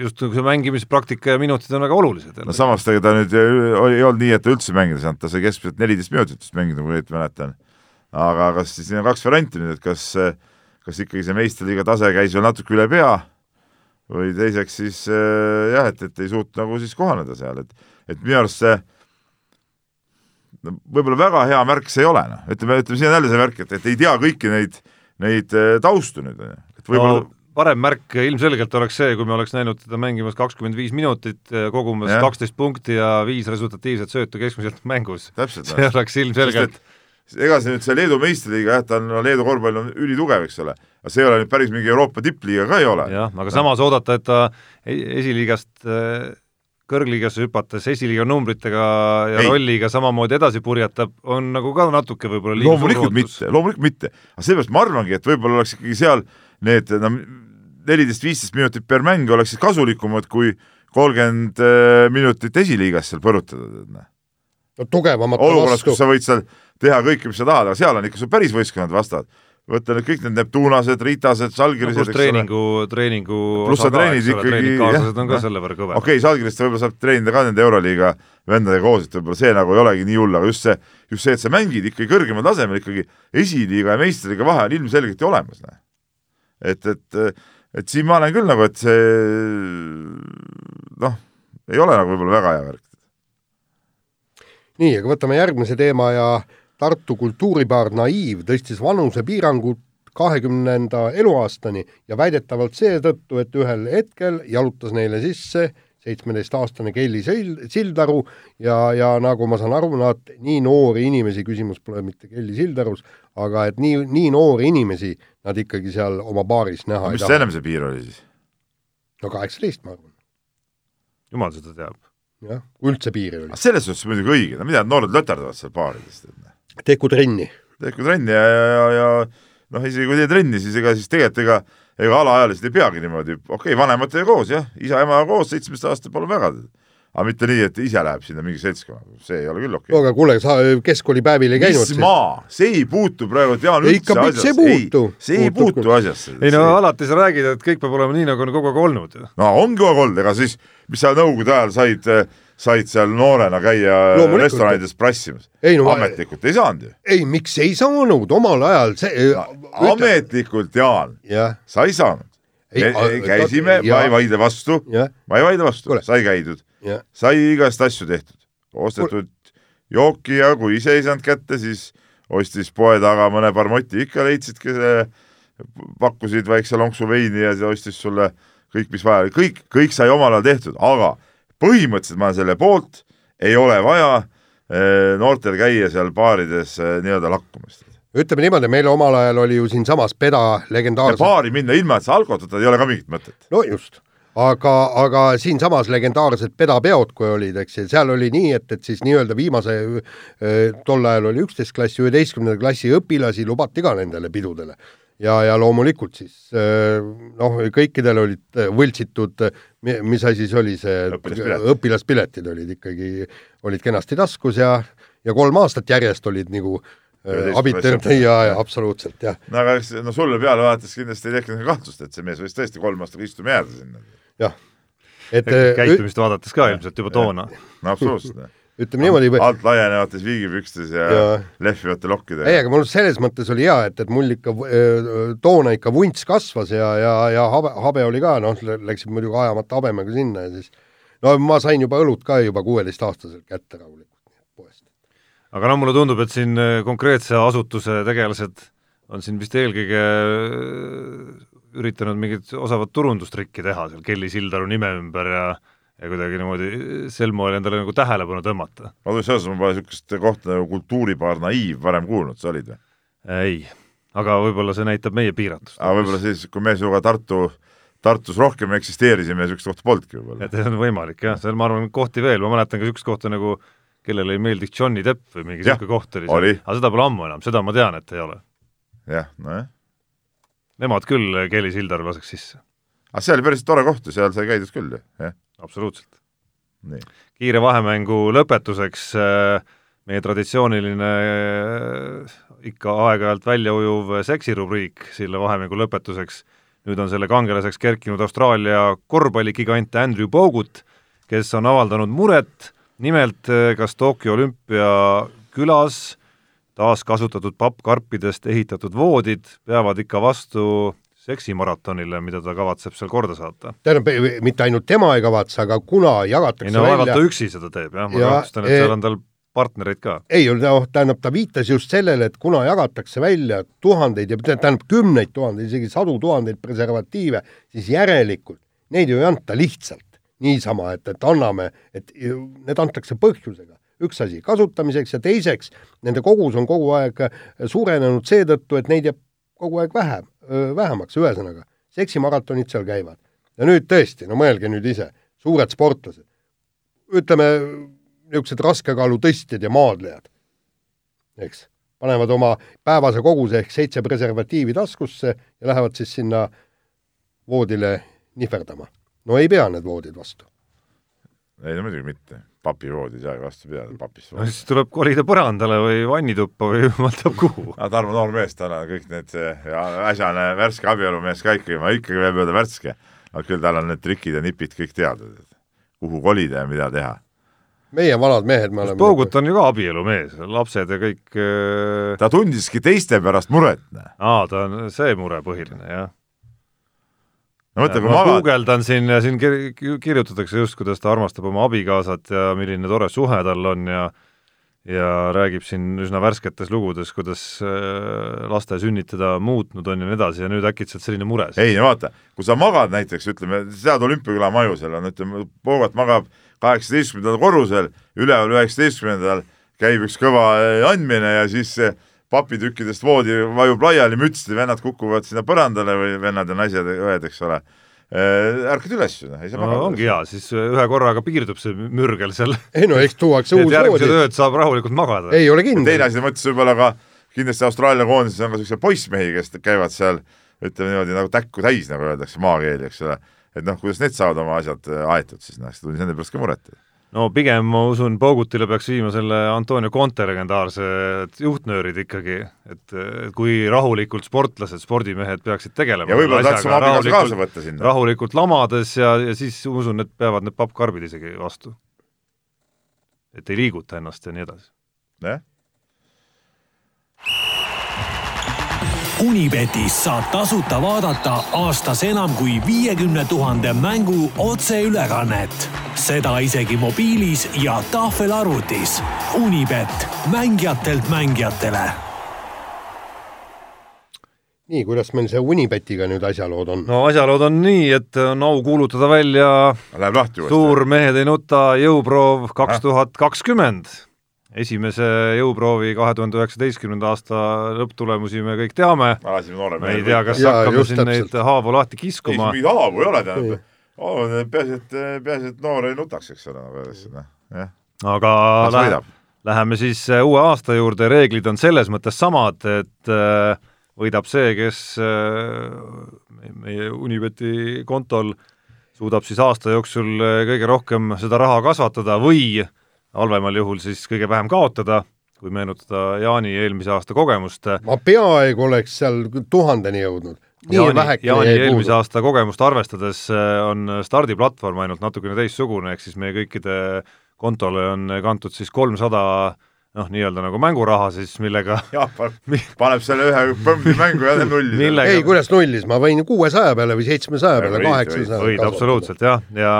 just see mängimispraktika ja minutid on väga olulised. no samas ta, ta nüüd ei olnud nii, et ta üldse mängida ei saanud, ta sai keskmiselt neliteist minutit vist mängida, kui ma õieti mäletan. aga kas siis siin on kaks varianti nüüd, et kas, kas ikkagi see meistriliiga tase käis veel natuke üle pea või teiseks siis äh, jah, et, et ei suutnud nagu siis kohaneda seal, et, et minu arust see no võib-olla väga hea märk see ei ole, noh, ütleme, ütleme, siin on jälle see märk, et, et ei tea kõiki neid, neid äh, taustu nüüd, et võib-olla no parem märk ilmselgelt oleks see, kui me oleks näinud teda mängimas kakskümmend viis minutit, kogumas kaksteist punkti ja viis resultatiivset söötu keskmiselt mängus. see oleks ilmselgelt ega see nüüd see Leedu meistriliiga jah, ta on, Leedu korvpall on ülitugev, eks ole, aga see ei ole nüüd päris mingi Euroopa tippliiga ka ei ole. jah, aga samas oodata, et ta e-, esiliigast kõrgliigasse hüpates esiliiga numbritega ja ei. rolliga samamoodi edasi purjetab, on nagu ka natuke võib-olla liiga loomulikult mitte, loomulikult mitte. aga seepärast ma arvangi, et võib-olla oleks ikkagi seal need no neliteist, viisteist minutit per mäng oleksid kasulikumad kui kolmkümmend äh, minutit esiliigas seal põrutada, näe. no tugevamate olukorras, kus sa võid seal teha kõike, mis sa tahad, aga seal on ikka sul päris võistkonnad vastavad võta nüüd kõik need Neptunased, Ritased, Žalgirised no,, pluss treeningu, treeningu pluss sa treenid ikkagi, jah, on ka selle võrra kõvemad. okei okay,, Žalgirist võib-olla saab treenida ka nende Euroliiga vendadega koos, et võib-olla see nagu ei olegi nii hull, aga just see, just see, et sa mängid ikkagi kõrgemal tasemel ikkagi esiliiga ja meistriga vahe on ilmselgelt ju olemas, näe. Et, et, et siin ma olen küll nagu, et see noh, ei ole nagu võib-olla väga hea värk. nii, aga võtame järgmise teema ja äh, Tartu kultuuribaar Naiiv tõstis vanusepiirangut kahekümnenda eluaastani ja väidetavalt seetõttu, et ühel hetkel jalutas neile sisse seitsmeteistaastane Kelly Sildaru ja, ja nagu ma saan aru, nad nii noori inimesi, küsimus pole mitte Kelly Sildarus, aga et nii, nii noori inimesi nad ikkagi seal oma baaris näha no, ei taha. mis see ennem see piir oli siis? no kaheksateist, ma arvan. jumal seda teab. jah, kui üldse piiri oli. selles suhtes muidugi õige, no mida noored löterdavad seal baarides, et tehku trenni. tehku trenni ja, ja, ja, ja noh, isegi kui teed trenni, siis ega siis tegelikult ega ega alaealised ei peagi niimoodi, okei okay,, vanematega koos jah, isa-emaga koos, seitsmeteist aastat, palun väga, aga mitte nii, et ise läheb sinna mingi seltskonna, see ei ole küll okei okay.. no aga kuule, sa keskkoolipäevil ei käinud? mis ma, see ei puutu praegu, Jaan, üldse asjasse. see ei puutu. see ei puutu, puutu asjasse. ei no alati sa räägid, et kõik peab olema nii, nagu on kogu aeg olnud. no ongi kogu aeg olnud, ega siis, mis sa nõukogude ajal said äh, said seal noorena käia restoranides prassimas. No, ametlikult ei saanud ju. ei, miks ei saanud, omal ajal see no, ütle... ametlikult, Jaan, sa ei saanud. käisime, ma ei vaidle vastu, ma ei vaidle vastu, sai käidud, sai igast asju tehtud, ostetud jooki ja kui ise ei saanud kätte, siis ostis poe taga mõne barmoti, ikka leidsid, pakkusid väikse lonksu veini ja ostis sulle kõik, mis vaja oli, kõik, kõik sai omal ajal tehtud, aga põhimõtteliselt ma olen selle poolt, ei ole vaja eh, noortel käia seal baarides eh, nii-öelda lakkumist. ütleme niimoodi, meil omal ajal oli ju siinsamas Peda legendaarne baari minna ilma, et sa alkohol võtad, ei ole ka mingit mõtet. no just aga, aga siinsamas legendaarsed pedapeod, kui olid, eks ju, seal oli nii, et, et siis nii-öelda viimase, tol ajal oli üksteist klassi, üheteistkümnenda klassi õpilasi lubati ka nendele pidudele ja, ja loomulikult siis noh, kõikidel olid võltsitud, mis asi see oli, see õpilaspiletid, õpilaspiletid olid ikkagi, olid kenasti taskus ja, ja kolm aastat järjest olid nagu abitanud ja, ja absoluutselt, jah. no aga no sulle peale vaadates kindlasti ei tekkinud kahtlust, et see mees võis tõesti kolm aastat istuma jääda sinna. Jah. et käitumist vaadates ka ilmselt juba toona. no absoluutselt ütleme niimoodi. alt laienevates viigipükstes ja, ja lehvivate lokkidega. ei, aga mul selles mõttes oli hea, et, et mul ikka toona ikka vunts kasvas ja, ja, ja habe, habe oli ka, noh, läksid muidugi ajamata habemega sinna ja siis no ma sain juba õlut ka juba kuueteistaastaselt kätte rahulikult poest. aga no mulle tundub, et siin konkreetse asutuse tegelased on siin vist eelkõige üritanud mingit osavat turundustrikki teha seal Kelly Sildaru nime ümber ja ja kuidagi niimoodi sel moel endale nagu tähelepanu tõmmata. ma tulin selles mõttes, ma pole niisugust kohta nagu kultuuribaar Naiiv varem kuulnud, sa olid või? ei. aga võib-olla see näitab meie piiratust. aga võib-olla siis, kui me sinuga Tartu, Tartus rohkem eksisteerisime ja niisugust kohta polnudki võib-olla. et see on võimalik jah, seal ma arvan, kohti veel, ma mäletan ka niisugust kohta nagu kellele ei meeldiks Johnny Depp või mingi niisugune koht oli seal, aga seda pole ammu enam, seda ma tean, et ei ole. jah, nojah. Nemad küll Kelly Sildaru laseks sisse. aga see oli päris tore koht ja seal sai käidud küll ju, jah. absoluutselt. kiire vahemängu lõpetuseks äh, meie traditsiooniline äh, ikka aeg-ajalt välja ujuv seksirubriik selle vahemängu lõpetuseks. nüüd on selle kangelaseks kerkinud Austraalia korvpalligigant Andrew Bogut, kes on avaldanud muret, nimelt kas Tokyo olümpia külas taaskasutatud pappkarpidest ehitatud voodid peavad ikka vastu seksimaratonile, mida ta kavatseb seal korda saata. tähendab, mitte ainult tema ei kavatse, aga kuna jagatakse ei no vaevalt ta üksi seda teeb, jah, ma kahtlustan, et seal on tal partnereid ka? ei, noh, tähendab, ta viitas just sellele, et kuna jagatakse välja tuhandeid ja tähendab kümneid tuhandeid, isegi sadu tuhandeid preservatiive, siis järelikult neid ju ei anta lihtsalt niisama, et, et anname, et need antakse põhjusega. Üks asi kasutamiseks ja teiseks, nende kogus on kogu aeg suurenenud seetõttu, et neid jääb kogu aeg vähem, vähemaks, ühesõnaga, seksimaratonid seal käivad. ja nüüd tõesti, no mõelge nüüd ise, suured sportlased, ütleme, niisugused raskekaalutõstjad ja maadlejad, eks, panevad oma päevase koguse ehk seitse preservatiivi taskusse ja lähevad siis sinna voodile nihverdama. no ei pea need voodid vastu. ei no muidugi mitte, papivood ei saa ju vastu pidada, papist no siis tuleb kolida põrandale või vannituppa või jumal teab kuhu. aga Tarmo noor mees, tal on kõik need äsjane värske abielumees ka ikkagi, ma ikkagi võib öelda värske, aga küll tal on need trikid ja nipid kõik teada, kuhu kolida ja mida teha meie vanad mehed me oleme Poogut on ju ka abielumees, lapsed ja kõik äh... ta tundiski teiste pärast muret. aa, ta on see mure põhiline, jah. No mõtle, kui ma magad guugeldan siin ja siin kir kirjutatakse just, kuidas ta armastab oma abikaasat ja milline tore suhe tal on ja ja räägib siin üsna värsketes lugudes, kuidas äh, laste sünnitada muutnud on ja nii edasi ja nüüd äkitselt selline mure. ei no vaata, kui sa magad näiteks, ütleme, sead olümpiaküla maju seal on, ütleme, Poogat magab kaheksateistkümnendal korrusel, üleval üheksateistkümnendal käib üks kõva eh, andmine ja siis papitükkidest voodi vajub laiali, mütsid ja vennad kukuvad sinna põrandale või vennad ja naised, õed, eks ole eh, ärkad üles, noh, ei saa magada no,. ongi hea, siis ühe korraga piirdub see mürgel seal. ei no eks tuuakse uus voodi. järgmised ööd saab rahulikult magada. ei ole kindel. teine asi, mõtlesin võib-olla ka, kindlasti Austraalia koondises on ka niisuguseid poissmehi, kes käivad seal ütleme niimoodi nagu täkku täis, nagu öeldakse maakeeli, eks ole et noh, kuidas need saavad oma asjad äh, aetud siis, noh, siis tundis nende pärast ka muret. No pigem ma usun, Boogutile peaks viima selle Antonio Conte legendaarse juhtnöörid ikkagi, et kui rahulikult sportlased, spordimehed peaksid tegelema. ja võib-olla saaks oma abikaasa kaasa võtta sinna. rahulikult lamades ja, ja siis usun, et peavad need pappkarbid isegi vastu. et ei liiguta ennast ja nii edasi. jah Unibetis saab tasuta vaadata aastas enam kui viiekümne tuhande mängu otseülekannet. seda isegi mobiilis ja tahvelarvutis. Unibet, mängijatelt mängijatele. nii, kuidas meil see Unibetiga nüüd asjalood on? no asjalood on nii, et on au kuulutada välja Läheb lahti uuesti. suur Mehed ei nuta jõuproov kaks tuhat kakskümmend esimese jõuproovi kahe tuhande üheksateistkümnenda aasta lõpptulemusi me kõik teame. me ei tea, kas ja, hakkame siin täpselt. neid haavu lahti kiskuma. ei, haavu ei ole, tähendab. peaasi, et, peaasi, et noor ei nutaks, eks ole, nagu öeldakse, noh, jah. aga lähe, läheme siis äh, uue aasta juurde, reeglid on selles mõttes samad, et äh, võidab see, kes äh, meie Unibeti kontol suudab siis aasta jooksul kõige rohkem seda raha kasvatada või halvemal juhul siis kõige vähem kaotada, kui meenutada Jaani eelmise aasta kogemust. ma peaaegu oleks seal tuhandeni jõudnud. Jaani, Jaani eelmise aasta kogemust arvestades äh, on stardiplatvorm ainult natukene teistsugune, ehk siis meie kõikide kontole on kantud siis kolmsada 300 noh, nii-öelda nagu mänguraha siis, millega jah, paneb selle ühe põmmi mängu ja nulli millega... ei, kuidas nullis, ma võin kuuesaja peale või seitsmesaja peale, kaheksasaja võid absoluutselt jah, ja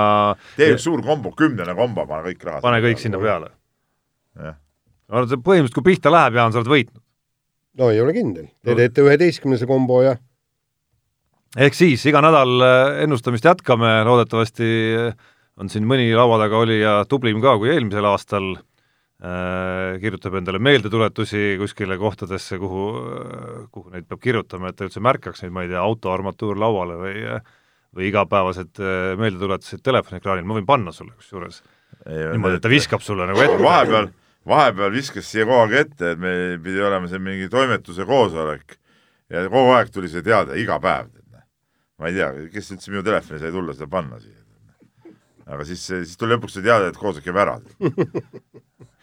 tee üks suur kombo, kümnene kombo, pane kõik rahad pane kõik sinna peale. jah. no põhimõtteliselt, kui pihta läheb, Jaan, sa oled võitnud. no ei ole kindel, te teete üheteistkümnese kombo ja ehk siis iga nädal äh, ennustamist jätkame, loodetavasti on siin mõni laua taga olija tublim ka kui eelmisel aastal kirjutab endale meeldetuletusi kuskile kohtadesse, kuhu, kuhu neid peab kirjutama, et ta üldse märkaks neid, ma ei tea, auto armatuur lauale või või igapäevased äh, meeldetuletused telefoniekraanil, ma võin panna sulle kusjuures. niimoodi, et ta viskab sulle nagu ette. vahepeal, vahepeal viskas siia kogu aeg ette, et meil pidi olema see mingi toimetuse koosolek ja kogu aeg tuli see teade, iga päev. ma ei tea, kes üldse minu telefoni sai tulla seda panna siia aga siis, siis tuli lõpuks see teade, et koosolek jääb ära äh,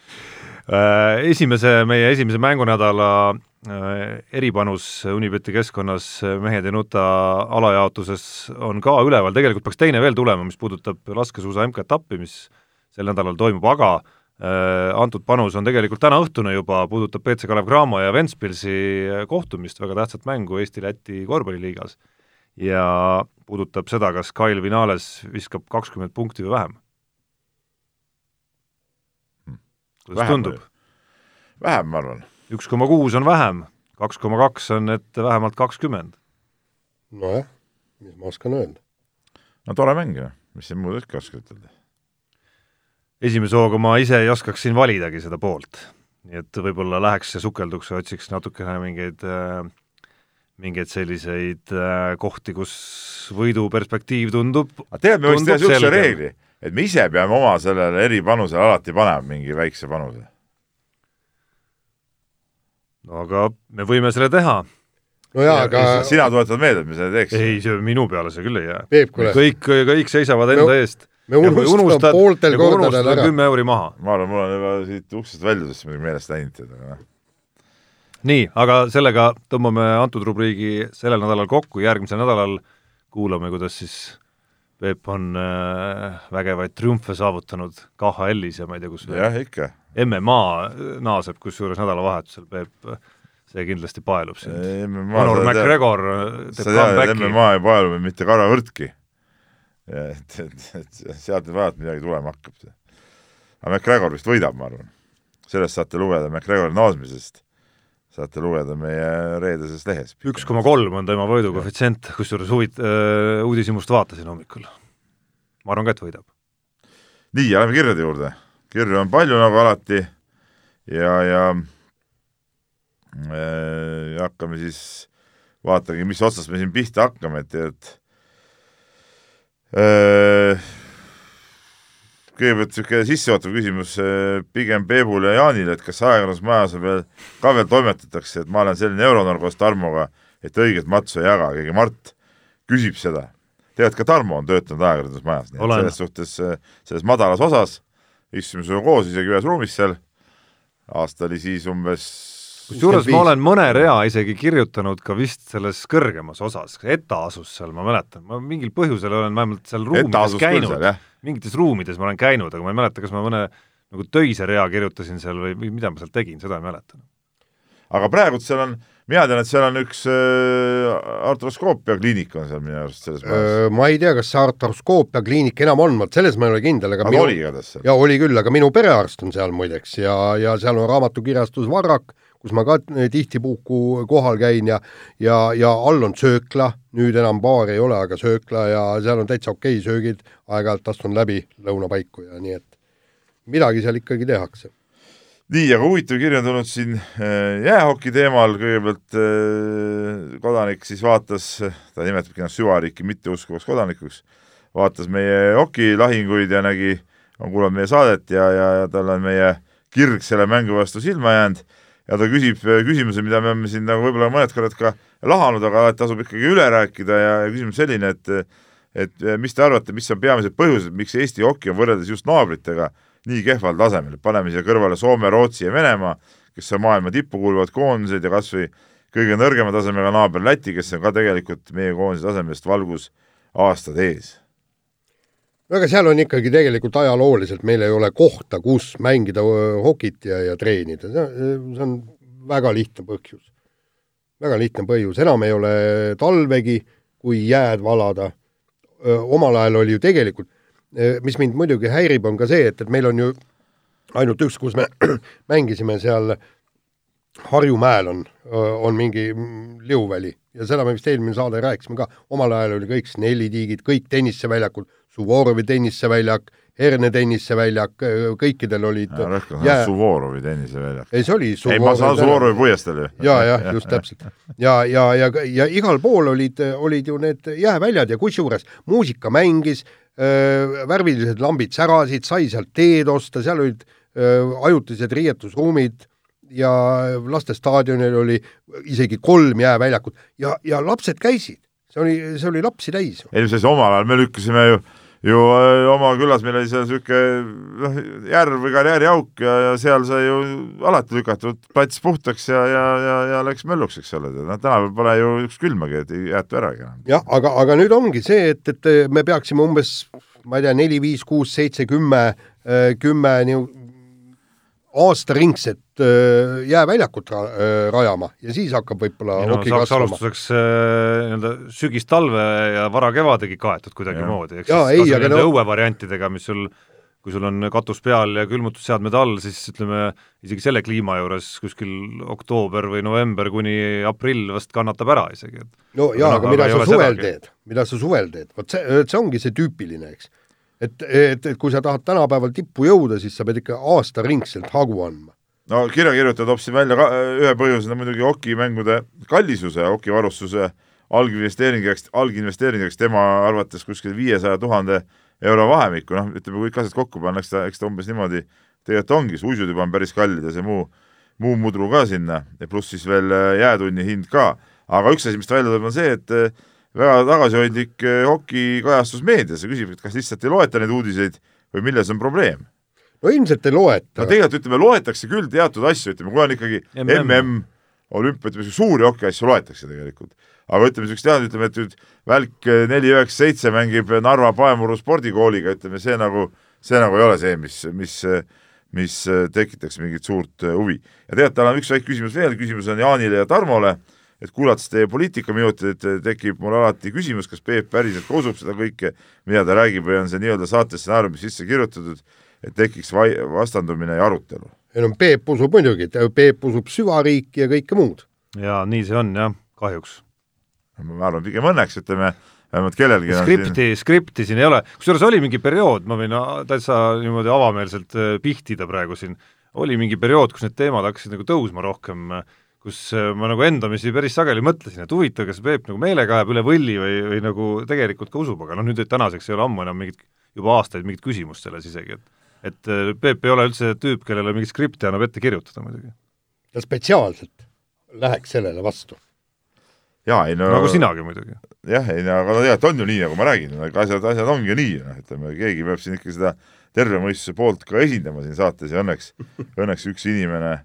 esimese, meie esimese mängunädala äh, eripanus Unibeti keskkonnas mehed ei nuta alajaotuses on ka üleval, tegelikult peaks teine veel tulema, mis puudutab laskesuusa MK-etappi, mis sel nädalal toimub, aga äh, antud panus on tegelikult tänaõhtune juba, puudutab BC Kalev Cramo ja Ventspilsi kohtumist, väga tähtsat mängu Eesti-Läti korvpalliliigas ja puudutab seda, kas Kyle Vinales viskab kakskümmend punkti või vähem. Kuidas vähem, tundub? vähem, ma arvan. üks koma kuus on vähem, kaks koma kaks on, et vähemalt kakskümmend. nojah, mis ma oskan öelda. no tore mäng ju, mis siin muud ikka oskad ütelda. esimese hooga ma ise ei oskaks siin validagi seda poolt, nii et võib-olla läheks ja sukelduks ja otsiks natukene mingeid äh, mingeid selliseid äh, kohti, kus võidu perspektiiv tundub aga tead, me võiks teha niisuguse reegli, et me ise peame oma sellele eripanusele alati panema mingi väikse panuse. no aga me võime selle teha. no jaa, aga sina tuletad meelde, et me selle teeks? ei, see minu peale see küll ei jää. kõik, kõik seisavad enda no, eest. me unustame pooltel kordadel ära. kümme euri maha. ma arvan, mul on juba siit uksest muidugi meelest läinud, aga noh nii, aga sellega tõmbame antud rubriigi sellel nädalal kokku, järgmisel nädalal kuulame, kuidas siis Peep on äh, vägevaid triumfe saavutanud KHL-is ja ma ei tea, kus jah, ikka. MMA naaseb kusjuures nädalavahetusel, Peep, see kindlasti paelub sind. Conor McGregor teeb comeback'i. MMA ei paelu mitte karvavõrdki. et, et, et sealt nüüd vaevalt midagi tulema hakkab. aga McGregor vist võidab, ma arvan. sellest saate lugeda McGregori naasmisest saate lugeda meie reedeses lehes. üks koma kolm on tema võidukoefitsient, kusjuures huvit- äh,, uudishimust vaatasin hommikul. ma arvan ka, et võidab. nii, ja lähme kirjade juurde. kirju on palju nagu alati ja, ja äh, hakkame siis, vaatagi, mis otsast me siin pihta hakkame, et, et äh, kõigepealt niisugune sissejuhatav küsimus eh, pigem Peebule ja Jaanile, et kas ajakirjandusmajas veel, ka veel toimetatakse, et ma olen selline euronorm koos Tarmoga, et õiget matsu ei jaga, keegi Mart küsib seda. tead, ka Tarmo on töötanud ajakirjandusmajas, nii et selles suhtes, eh, selles madalas osas istusime sinuga koos isegi ühes ruumis seal, aasta oli siis umbes kusjuures ma olen mõne rea isegi kirjutanud ka vist selles kõrgemas osas, ETA asus seal, ma mäletan, ma mingil põhjusel olen vähemalt seal ruumides käinud, mingites ruumides ma olen käinud, aga ma ei mäleta, kas ma mõne nagu töise rea kirjutasin seal või, või mida ma seal tegin, seda ei mäleta. aga praegult seal on, mina tean, et seal on üks äh, artroskoopia kliinik on seal minu arust selles majas äh,. ma ei tea, kas see artroskoopia kliinik enam on, vot selles ma ei ole kindel, aga aga minu... oli igatahes seal? jaa, oli küll, aga minu perearst on seal muideks ja, ja seal on raamatukirjastus Varrak kus ma ka tihtipuhku kohal käin ja ja, ja all on söökla, nüüd enam baar ei ole, aga söökla ja seal on täitsa okei söögid, aeg-ajalt astun läbi lõunapaiku ja nii et midagi seal ikkagi tehakse. nii, aga huvitav kiri on tulnud siin äh, jäähoki teemal, kõigepealt äh, kodanik siis vaatas, ta nimetabki ennast süvariiki mitteuskuvaks kodanikuks, vaatas meie hokilahinguid ja nägi, on kuulanud meie saadet ja, ja, ja tal on meie kirg selle mängu vastu silma jäänud ja ta küsib äh, küsimuse, mida me oleme siin nagu võib-olla mõned korrad ka lahanud, aga alati tasub ikkagi üle rääkida ja, ja küsimus selline, et et äh, mis te arvate, mis on peamised põhjused, miks Eesti hoki on võrreldes just naabritega nii kehval tasemel, paneme siia kõrvale Soome, Rootsi ja Venemaa, kes on maailma tippu kuuluvad koondised ja kas või kõige nõrgema tasemega naaber Läti, kes on ka tegelikult meie koondise tasemest valgus aastad ees no aga seal on ikkagi tegelikult ajalooliselt, meil ei ole kohta, kus mängida hokit ja, ja treenida, see on väga lihtne põhjus. väga lihtne põhjus, enam ei ole talvegi, kui jääd valada. omal ajal oli ju tegelikult, mis mind muidugi häirib, on ka see, et, et meil on ju ainult üks, kus me mängisime seal Harjumäel on, on mingi liuväli. Ja seda me vist eelmine saade rääkisime ka, omal ajal oli kõik snellitiigid, kõik tenniseväljakud Suvorovi tenniseväljak, Herne tenniseväljak, kõikidel olid jää... Suvorovi tenniseväljak. ei, see oli Suvorovi ei, ma saan Suvorovi puiesteel ju. ja, jah, just täpselt. ja, ja, ja, ja igal pool olid, olid ju need jääväljad ja kusjuures muusika mängis, värvilised lambid särasid, sai sealt teed osta, seal olid öö, ajutised riietusruumid ja lastestaadionil oli isegi kolm jääväljakut ja, ja lapsed käisid, see oli, see oli lapsi täis. ei no see omal ajal me lükkasime ju ju oma külas meil oli seal niisugune noh, järv või karjääriauk ja, ja seal sai ju alati lükatud plats puhtaks ja, ja, ja, ja läks mölluks, eks ole, noh tänapäeval pole ju üks külmagi, et ei jäetu äragi enam. jah, aga, aga nüüd ongi see, et, et me peaksime umbes ma ei tea, neli, viis, kuus, seitse, kümme, kümme nii aastaringset jääväljakut ra rajama ja siis hakkab võib-olla no, oki kasvama. alustuseks nii-öelda sügis-talve ja varakevadegi kaetud kuidagimoodi, ehk siis kas nende no... õuevariantidega, mis sul kui sul on katus peal ja külmutusseadmed all, siis ütleme, isegi selle kliima juures kuskil oktoober või november kuni aprill vast kannatab ära isegi, et no jaa, aga mida sa suvel sedagi. teed, mida sa suvel teed, vot see, see ongi see tüüpiline, eks et, et, et kui sa tahad tänapäeval tippu jõuda, siis sa pead ikka aastaringselt hagu andma. No kirjakirjutajad topsid välja ka ühe põhjusena muidugi hokimängude kallisuse, hokivarustuse alginvesteeringujaks, alginvesteeringujaks tema arvates kuskil viiesaja tuhande euro vahemikku, noh, ütleme, kõik asjad kokku panna, eks ta, eks ta umbes niimoodi tegelikult ongi, suisud juba on päris kallid ja see muu, muu mudru ka sinna ja pluss siis veel äh, jäätunni hind ka. aga üks asi, mis välja tuleb, on see, et äh, väga tagasihoidlik hokikajastus meedias ja küsib, et kas lihtsalt ei loeta neid uudiseid või milles on probleem. No ilmselt ei loeta. no tegelikult ütleme, loetakse küll teatud asju, ütleme, kui on ikkagi MM, MM, olümpia, ütleme suuri hokiasju loetakse tegelikult. aga ütleme, niisugust teada, ütleme, et nüüd välk neli üheksa seitse mängib Narva Paemuru spordikooliga, ütleme see nagu, see nagu ei ole see, mis, mis mis tekitaks mingit suurt huvi. ja tegelikult tal on üks väike küsimus veel, küsimus on Jaanile ja Tarmole et kuulates teie poliitikaminuteid, tekib mul alati küsimus, kas Peep päriselt usub seda kõike, mida ta räägib, või on see nii-öelda saate stsenaariumis sisse kirjutatud, et tekiks vai-, vastandumine ja arutelu? ei no Peep usub muidugi, Peep usub süvariiki ja kõike muud. jaa, nii see on jah, kahjuks. ma arvan, pigem õnneks, ütleme, vähemalt kellelgi skripti siin..., skripti siin ei ole, kusjuures oli mingi periood, ma võin täitsa niimoodi avameelselt äh, pihtida praegu siin, oli mingi periood, kus need teemad hakkasid nagu tõusma rohkem äh, kus äh, ma nagu endamisi päris sageli mõtlesin, et huvitav, kas Peep nagu meelega ajab üle võlli või, või nagu tegelikult ka usub, aga noh, nüüd tänaseks ei ole ammu enam mingit, juba aastaid mingit küsimust selles isegi, et et äh, Peep ei ole üldse tüüp, kellele mingit skripti annab ette kirjutada muidugi. ta spetsiaalselt läheks sellele vastu. jaa, ei no nagu sinagi muidugi. jah, ei no aga no tegelikult on ju nii, nagu ma räägin, aga asjad, asjad ongi nii, noh, ütleme, keegi peab siin ikka seda terve mõistuse poolt ka esindama siin saates ja õnneks, õnneks üks inimene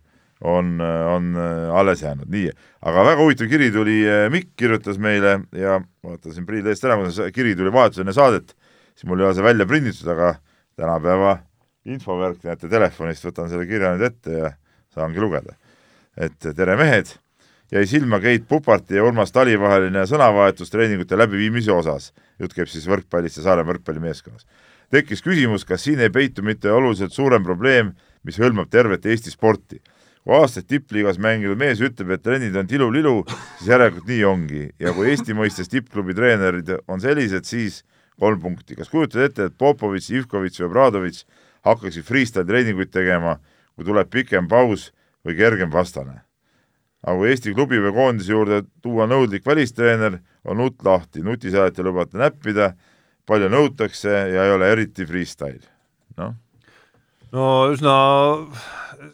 on, on äh, alles jäänud, nii. aga väga huvitav kiri tuli, äh, Mikk kirjutas meile ja vaatasin prillid eest ära, kiri tuli vahetus enne saadet, siis mul ei ole see välja prinditud, aga tänapäeva infovärk, näete telefonist, võtan selle kirja nüüd ette ja saangi lugeda. et tere mehed, jäi silma Keit Puparti ja Urmas Tali vaheline sõnavahetus treeningute läbiviimise osas. jutt käib siis võrkpallist ja Saaremaa võrkpallimeeskonnas. tekkis küsimus, kas siin ei peitu mitte oluliselt suurem probleem, mis hõlmab tervet Eesti sporti kui aastaid tippliigas mänginud mees ütleb, et trennid on tilulilu, siis järelikult nii ongi ja kui Eesti mõistes tippklubi treenerid on sellised, siis kolm punkti. kas kujutad ette, et Popovitš, Ivkovitš või Obradovitš hakkaksid freestyle treeninguid tegema, kui tuleb pikem paus või kergem vastane? aga kui Eesti klubi või koondise juurde tuua nõudlik välistreener, on nutt lahti, nutiseadet ei lubata näppida, palju nõutakse ja ei ole eriti freestyle, noh. no üsna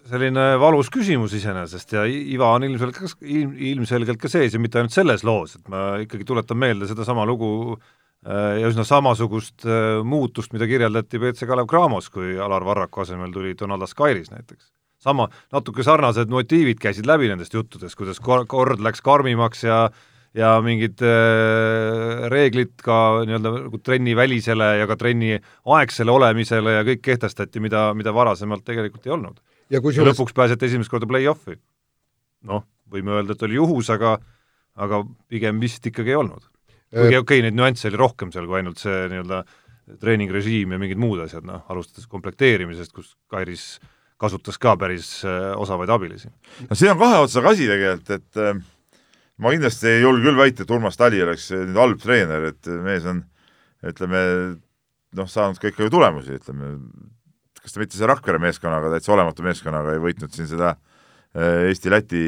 selline valus küsimus iseenesest ja Iva on ilmselgelt, ilm, ilmselgelt ka sees ja mitte ainult selles loos, et ma ikkagi tuletan meelde sedasama lugu ja üsna samasugust äh, muutust, mida kirjeldati BC Kalev Cramos, kui Alar Varraku asemel tuli Donald Askairis näiteks. sama, natuke sarnased motiivid käisid läbi nendest juttudest, kuidas kor-, kord läks karmimaks ja ja mingid äh, reeglid ka nii-öelda nagu trennivälisele ja ka trenni aegsele olemisele ja kõik kehtestati, mida, mida varasemalt tegelikult ei olnud ja kusjuures lõpuks pääsete esimest korda play-off'i. noh, võime öelda, et oli juhus, aga aga pigem vist ikkagi ei olnud. Kuigi okei okay,, neid nüansse oli rohkem seal kui ainult see nii-öelda treeningrežiim ja mingid muud asjad, noh, alustades komplekteerimisest, kus Kairis kasutas ka päris äh, osavaid abilisi. no see on kahe otsaga asi tegelikult, et äh, ma kindlasti ei julge küll väita, et Urmas Tali oleks nüüd halb treener, et mees on ütleme, noh, saanud ka ikkagi tulemusi, ütleme, kas ta mitte see Rakvere meeskonnaga, täitsa olematu meeskonnaga ei võitnud siin seda äh, Eesti-Läti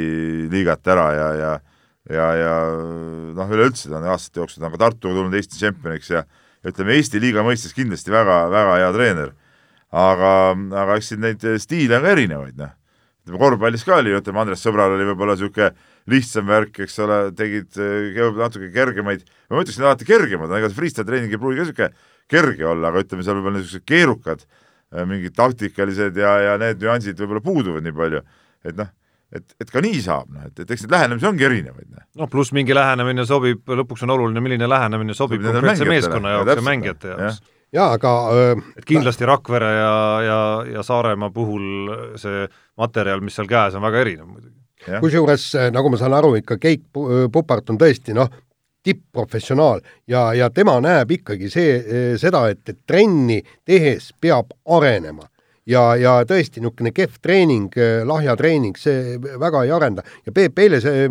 liigat ära ja, ja ja, ja noh, üleüldse ta on aastate jooksul, ta on ka Tartuga tulnud Eesti tšempioniks ja ütleme, Eesti liiga mõistes kindlasti väga, väga hea treener. aga, aga eks siin neid stiile on ka erinevaid, noh. ütleme korvpallis ka oli, ütleme Andres Sõbral oli võib-olla niisugune lihtsam värk, eks ole, tegid natuke kergemaid, ma ütleksin alati kergemad, ega see freestyle treening ei pruugi ka niisugune kerge olla, aga ütleme, seal võib-olla niisugused keerukad mingid taktikalised ja, ja need nüansid võib-olla puuduvad nii palju, et noh, et, et ka nii saab, noh, et, et eks neid lähenemisi ongi erinevaid. noh, no, pluss mingi lähenemine sobib, lõpuks on oluline, milline lähenemine sobib konkreetse meeskonna jaoks ja mängijate jaoks ja jaa, aga öö, et kindlasti Rakvere ja, ja, ja Saaremaa puhul see materjal, mis seal käes on, väga erinev muidugi. kusjuures, nagu ma saan aru, ikka Keit Pupart on tõesti noh, tipp-professionaal ja, ja tema näeb ikkagi see, seda, et, et trenni tehes peab arenema ja, ja tõesti niisugune kehv treening, äh, lahja treening, see väga ei arenda. Ja Peep, eile see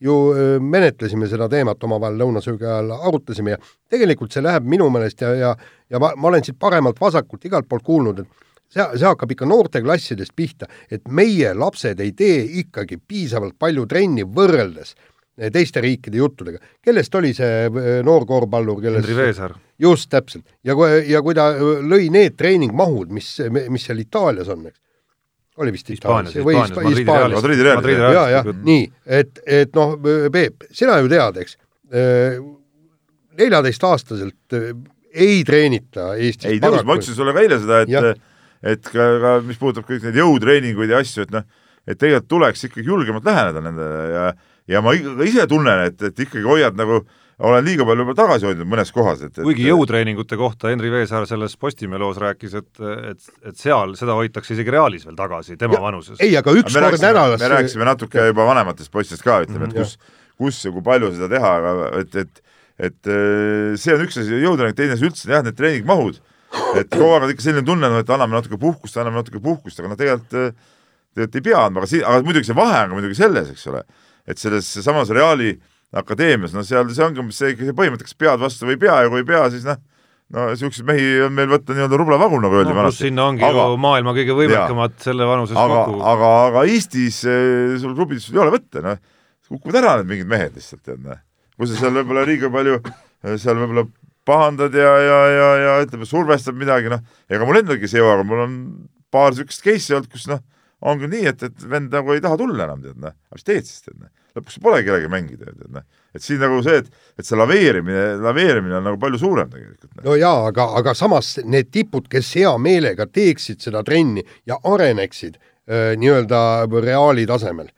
ju äh, menetlesime seda teemat omavahel lõunasöögi ajal, arutasime ja tegelikult see läheb minu meelest ja, ja ja ma, ma olen siit paremalt-vasakult igalt poolt kuulnud, et see, see hakkab ikka noorteklassidest pihta, et meie lapsed ei tee ikkagi piisavalt palju trenni võrreldes teiste riikide juttudega. kellest oli see äh, noor korvpallur, kellest Henri Veesaar. just, täpselt. ja kui, ja kui ta äh, lõi need treeningmahud, mis, mis seal Itaalias on, eks, oli vist Itaalias või Hispaanias. Madridi Realis. ja, ja nii, et, et noh, Peep, sina ju tead, eks, neljateistaastaselt ei treenita Eestis. ei, nõus, ma ütlesin sulle ka eile seda, et et ka, ka mis puudutab kõik neid jõutreeninguid ja asju, et noh, et tegelikult tuleks ikkagi julgemalt läheneda nendele ja ja ma ise tunnen, et, et ikkagi hoiad nagu olen liiga palju juba tagasi hoidnud mõnes kohas, et, et kuigi jõutreeningute kohta Henri Veesaar selles Postimehe loos rääkis, et, et, et seal seda hoitakse isegi Realis veel tagasi, tema ja, vanuses. ei, aga üks kord nädalas me rääkisime natuke juba vanematest poistest ka, ütleme, et mhm. kus, kus ja kui palju seda teha, aga et, et et äh, see on üks asi, jõutreening, teine asi üldse jah, need treeningmahud, et kogu aeg on ikka selline tunne, et anname natuke puhkust, anname natuke puhkust, aga noh, tegelikult äh, tegelikult ei pea andma, aga si-, aga muidugi see vahe on ka muidugi selles, eks ole et selles samas Reali akadeemias, no seal see ongi see, see põhimõte, kas pead vastu või ei pea ja kui ei pea, siis noh, no niisuguseid mehi on meil võtta nii-öelda rublavagun, nagu öeldi no, vanasti. sinna ongi aga, ju maailma kõige võimekamad selle vanuses aga, kokku. aga, aga Eestis eh, sul klubides ei ole võtta, noh, kukuvad ära need mingid mehed lihtsalt, tead, noh. kui sa seal võib-olla liiga palju, eh, seal võib-olla pahandad ja, ja, ja, ja ütleme, survestad midagi, noh, ega mul endalgi see jõuab, mul on paar niisugust case'i olnud, kus noh, on küll nii, et, et vend nagu ei taha tulla enam, tead, noh, mis teed siis, tead, noh. lõpuks pole kellegagi mängida, tead, noh. et siin nagu see, et, et see laveerimine, laveerimine on nagu palju suurem tegelikult. Noh. no jaa, aga, aga samas need tipud, kes hea meelega teeksid seda trenni ja areneksid äh, nii-öelda reaali tasemel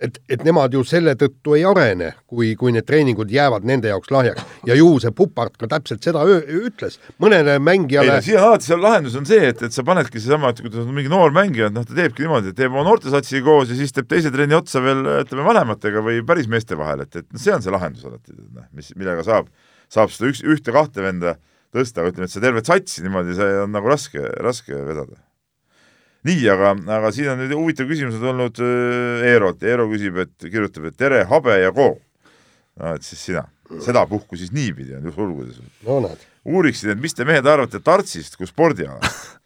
et, et nemad ju selle tõttu ei arene, kui, kui need treeningud jäävad nende jaoks lahjaks. ja ju see Pupart ka täpselt seda öö, ütles, mõnele mängijale ei, siin alati seal lahendus on see, et, et sa panedki seesama, et kui ta on mingi noor mängija, et noh, ta teebki niimoodi, et teeb oma noortesatsiga koos ja siis teeb teise trenni otsa veel ütleme vanematega või päris meeste vahel, et, et see on see lahendus alati, noh, mis, millega saab, saab seda üks, ühte-kahte venda tõsta, aga ütleme, et see tervet satsi niimoodi, see on nagu raske, raske vedada nii, aga, aga siin on nüüd huvitav küsimus on tulnud äh, Eerolt, Eero küsib, et kirjutab, et tere, habe ja koo. no et siis sina, sedapuhku siis niipidi on ju sulgudes. no näed. uuriksin, et mis te mehed arvate tartsist kui spordialast?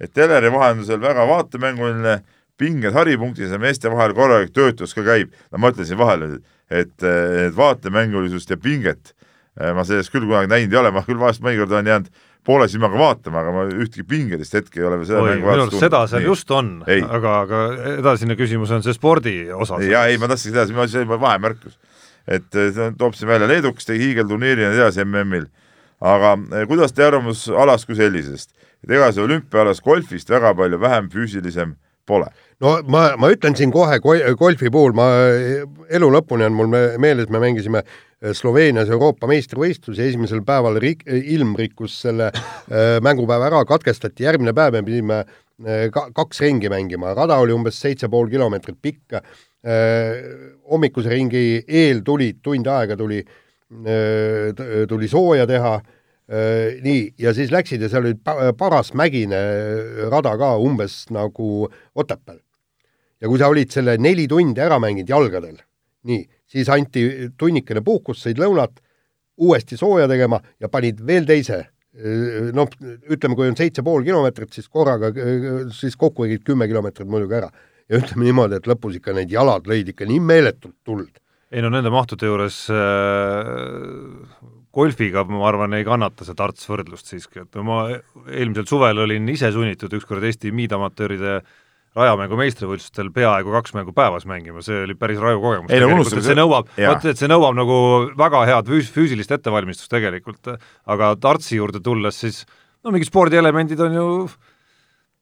et teleri vahendusel väga vaatemänguline, pinged haripunktis ja meeste vahel korralik töötlus ka käib. no ma ütlen siin vahele, et, et vaatemängulisust ja pinget äh, ma sellest küll kunagi näinud ei ole, ma küll vahest mõnikord olen jäänud poole silmaga vaatama, aga ma ühtegi pingelist hetke ei ole veel seda mängu vaadates tundnud. seda seal nii. just on, aga, aga edasine küsimus on see spordi osa. jaa, ei, ma tahtsingi edasi, see oli vahemärkus. et ta toob siin välja Leedukas tegi hiigelturniiri ja nii edasi MM-il. aga eh, kuidas teie arvamus alast kui sellisest? et ega see olümpiaalas golfist väga palju vähem füüsilisem pole? No ma, ma ütlen siin kohe golfi puhul, ma elu lõpuni on mul meeles, me mängisime Äh, Sloveenias Euroopa meistrivõistlusi, esimesel päeval rik-, ilm rikkus selle äh, mängupäeva ära, katkestati, järgmine päev me pidime ka, kaks ringi mängima, rada oli umbes seitse pool kilomeetrit pikk hommikuse ringi eel tuli, tund aega tuli tuli sooja teha nii, ja siis läksid ja seal oli paras mägine rada ka, umbes nagu Otepääl. Ja kui sa olid selle neli tundi ära mänginud jalgadel, nii siis anti tunnikene puhkust, sõid lõunat, uuesti sooja tegema ja panid veel teise noh, ütleme, kui on seitse pool kilomeetrit, siis korraga, siis kokku tegid kümme kilomeetrit muidugi ära. ja ütleme niimoodi, et lõpus ikka need jalad lõid ikka nii meeletult tuld. ei no nende mahtude juures äh, golfiga, ma arvan, ei kannata see Tarts võrdlust siiski, et ma eelmisel suvel olin ise sunnitud ükskord Eesti miidamatööride rajamängu meistrivõistlustel peaaegu kaks mängu päevas mängima, see oli päris raju kogemus. ei no unustage see nõuab, vaata, et see nõuab nagu väga head füs-, füüsilist ettevalmistust tegelikult, aga Tartsi juurde tulles siis no mingid spordielemendid on ju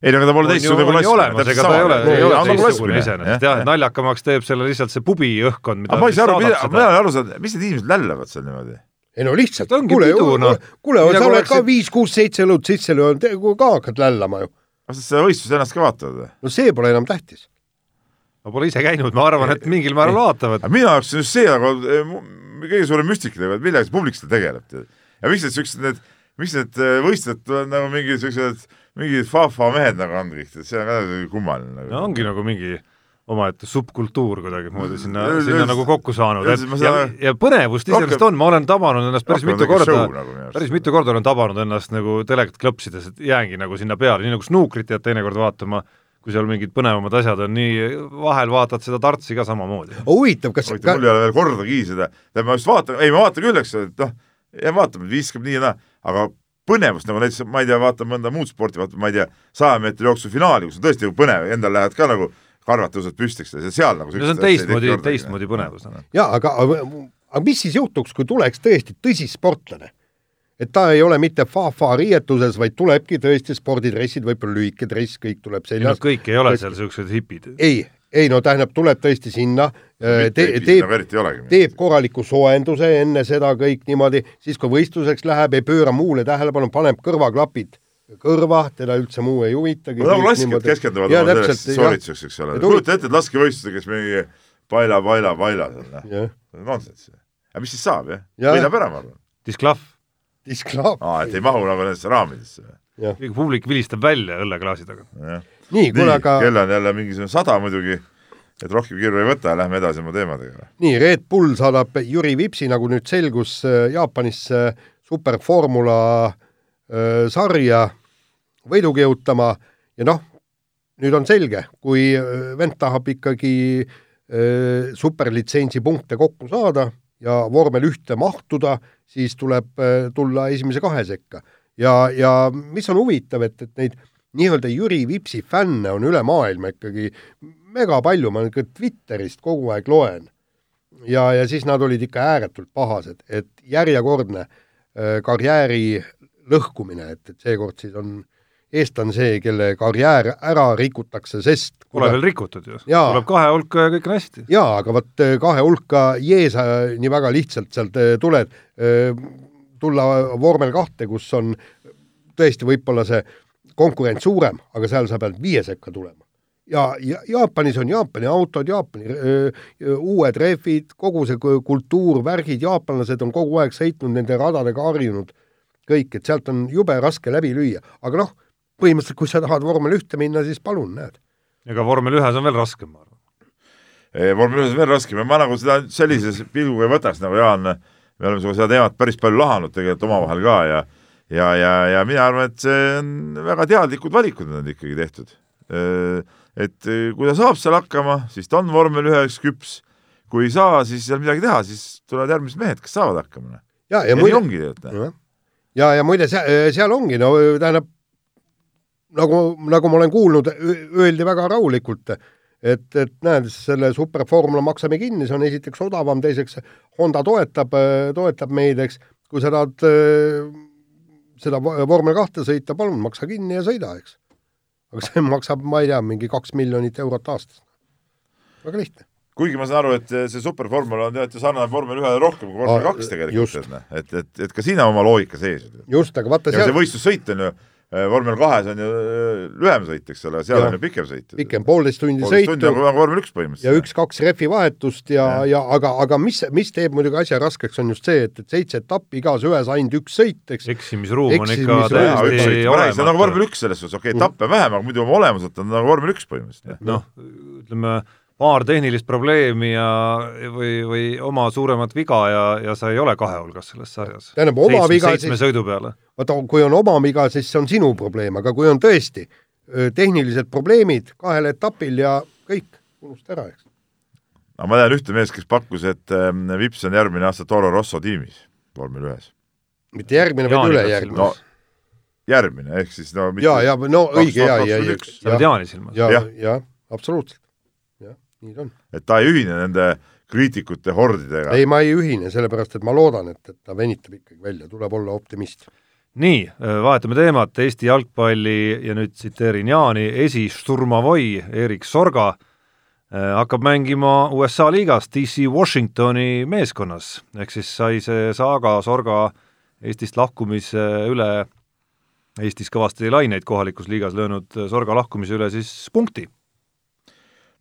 ei no aga ta pole teistsugune kui laskmine. ega ta ei ole, ei ole teistsugune iseenesest jah, et naljakamaks teeb selle lihtsalt see pubi õhkond, mida aga ma ei saa aru, mina ei aru saanud, mis need inimesed lällavad seal niimoodi? ei no lihtsalt, kuule, kuule, sa oled ka viis, kuus, seitse õlut sisse löönud, ka hakkad lällama ju kas sa võistlust ennast ka vaatad või? no see pole enam tähtis. ma pole ise käinud, ma arvan, et mingil määral vaatavad. minu jaoks on just see nagu kõige suurem müstika, et millega see publik seda tegeleb. ja miks need siuksed, need, miks need eh, võistlused on nagu mingid siuksed, mingid fa-fa mehed nagu on kõik, see on ka kummaline nagu. no ongi nagu mingi omaette subkultuur kuidagimoodi sinna, sinna nagu kokku saanud, et ja, ja põnevust iseenesest on, ma olen tabanud ennast päris mitu korda, nagu päris mitu korda olen tabanud ennast nagu telekat klõpsides, et jäängi nagu sinna peale, nii nagu snuukrit jääd teinekord vaatama, kui seal mingid põnevamad asjad on, nii vahel vaatad seda Tartsi ka samamoodi. huvitav, kas ka... mul ei ole veel kordagi seda, ma just vaatan, ei ma vaatan küll, eks, et noh, ja vaatame, viskab nii ja naa, aga põnevust nagu näiteks, ma ei tea, vaatan mõnda muud sporti, vaatan, ma ei tea, saja meetri jooksu finaali, kus on tõesti nagu põnev, endal lähed ka nagu karvad tõusevad püstiks ja seal nagu no see on teistmoodi, teistmoodi põnevus. jaa, aga, aga mis siis juhtuks, kui tuleks tõesti tõsisportlane? et ta ei ole mitte fa-fa riietuses, vaid tulebki tõesti spordidressid, võib-olla lühike dress, kõik tuleb seljas. no kõik ei ole seal niisugused hipid. ei, ei no tähendab, tuleb tõesti sinna te, teeb, nagu teeb korraliku soojenduse enne seda kõik niimoodi, siis kui võistluseks läheb, ei pööra muule tähelepanu, paneb kõrvaklapid kõrva, teda üldse muu ei huvitagi. no nagu laskjad keskenduvad oma sellest soorituseks, eks ole. kujuta ette, et laskevõistlusel, kes mingi paila, paila, paila seal, noh. nonsenss. aga mis siis saab, jah ja.? võidab ära, ma arvan. disklahv. disklahv. aa, et ei mahu nagu nendesse raamidesse. publik vilistab välja õlleklaasi taga. nii, kuule aga kell on jälle mingisugune sada muidugi, et rohkem kirju ei võta ja lähme edasi oma teemadega. nii, Red Bull saadab Jüri Vipsi, nagu nüüd selgus, Jaapanisse superformula äh, sarja võidugi jõutama ja noh, nüüd on selge, kui vend tahab ikkagi superlitsentsi punkte kokku saada ja vormel ühte mahtuda, siis tuleb tulla esimese kahe sekka. ja, ja mis on huvitav, et, et neid nii-öelda Jüri Vipsi fänne on üle maailma ikkagi mega palju, ma ikka Twitterist kogu aeg loen. ja, ja siis nad olid ikka ääretult pahased, et järjekordne karjääri lõhkumine, et, et seekord siis on äh, eestlane see, kelle karjäär ära rikutakse, sest Pole veel rikutud ju, tuleb kahe hulka ja kõik on hästi. jaa, aga vot eh, kahe hulka jee sa nii väga lihtsalt sealt eh, tuled, tulla vormel kahte, kus on tõesti võib-olla see konkurents suurem, aga seal sa pead viie sekka tulema. ja, ja Jaapanis on Jaapani autod, Jaapani öö, uued rehvid, kogu see kultuur, värgid, jaapanlased on kogu aeg sõitnud nende radadega harjunud kõik, et sealt on jube raske läbi lüüa, aga noh, põhimõtteliselt, kui sa tahad vormel ühte minna, siis palun, näed. ega vormel ühes on veel raskem, ma arvan. vormel ühes on veel raskem ja ma nagu seda sellises pilguga ei võtaks, nagu Jaan, me oleme seda teemat päris palju lahanud tegelikult omavahel ka ja ja, ja, ja mina arvan, et see on väga teadlikud valikud on ikkagi tehtud. Et kui ta saab seal hakkama, siis ta on vormel üheks küps, kui ei saa, siis ei ole midagi teha, siis tulevad järgmised mehed, kes saavad hakkama. ja, ja, ja muide, ongi tegelikult. Ja, ja muide, seal ongi, no tähendab, nagu, nagu ma olen kuulnud, öeldi väga rahulikult, et, et näed, selle superformula maksame kinni, see on esiteks odavam, teiseks Honda toetab, toetab meid, eks, kui sa tahad seda vormel kahte sõita, palun, maksa kinni ja sõida, eks. aga see maksab, ma ei tea, mingi kaks miljonit eurot aastas. väga lihtne kuigi ma saan aru, et see superformula on tead sarnane vormel ühele rohkem kui vormel kaks tegelikult, et, et, et ka siin on oma loogika sees. just, aga vaata seal see võistlussõit on ju Äh, vormel kahes on ju äh, lühem sõit, eks ole, seal ja. on ju pikem sõit. pikem, poolteist tundi sõitu. nagu vormel üks põhimõtteliselt. ja üks-kaks rehvi vahetust ja, ja, ja aga, aga mis, mis teeb muidugi asja raskeks, on just see, et, et seitse etappi, igas ühes ainult üks sõit, eks. eksimisruum on ikka täiesti olemas. see on nagu vormel üks selles suhtes, okei okay,, etappe vähem, aga muidu oma olemuselt on nagu vormel üks põhimõtteliselt. noh, ütleme paar tehnilist probleemi ja või, või oma suuremat viga ja, ja sa ei ole kahe hulgas selles sarjas. tähendab, oma seitsme, viga seitsme siis, sõidu peale. vaata, kui on oma viga, siis see on sinu probleem, aga kui on tõesti tehnilised probleemid kahel etapil ja kõik, unusta ära, eks. no ma tean ühte meest, kes pakkus, et ähm, Vips on järgmine aasta Toro Rosso tiimis vormel ühes. mitte järgmine, vaid ülejärgmine no, järgmine, ehk siis no ja, ja no õige ja, ja, ja, ja, ja, ja, absoluutselt. Et ta ei ühine nende kriitikute hordidega? ei, ma ei ühine, sellepärast et ma loodan, et, et ta venitab ikkagi välja, tuleb olla optimist. nii, vahetame teemat, Eesti jalgpalli ja nüüd tsiteerin Jaani, esisturmavoi Erik Sorga äh, hakkab mängima USA liigas DC Washingtoni meeskonnas, ehk siis sai see saaga Sorga Eestist lahkumise üle, Eestis kõvasti laineid kohalikus liigas löönud Sorga lahkumise üle siis punkti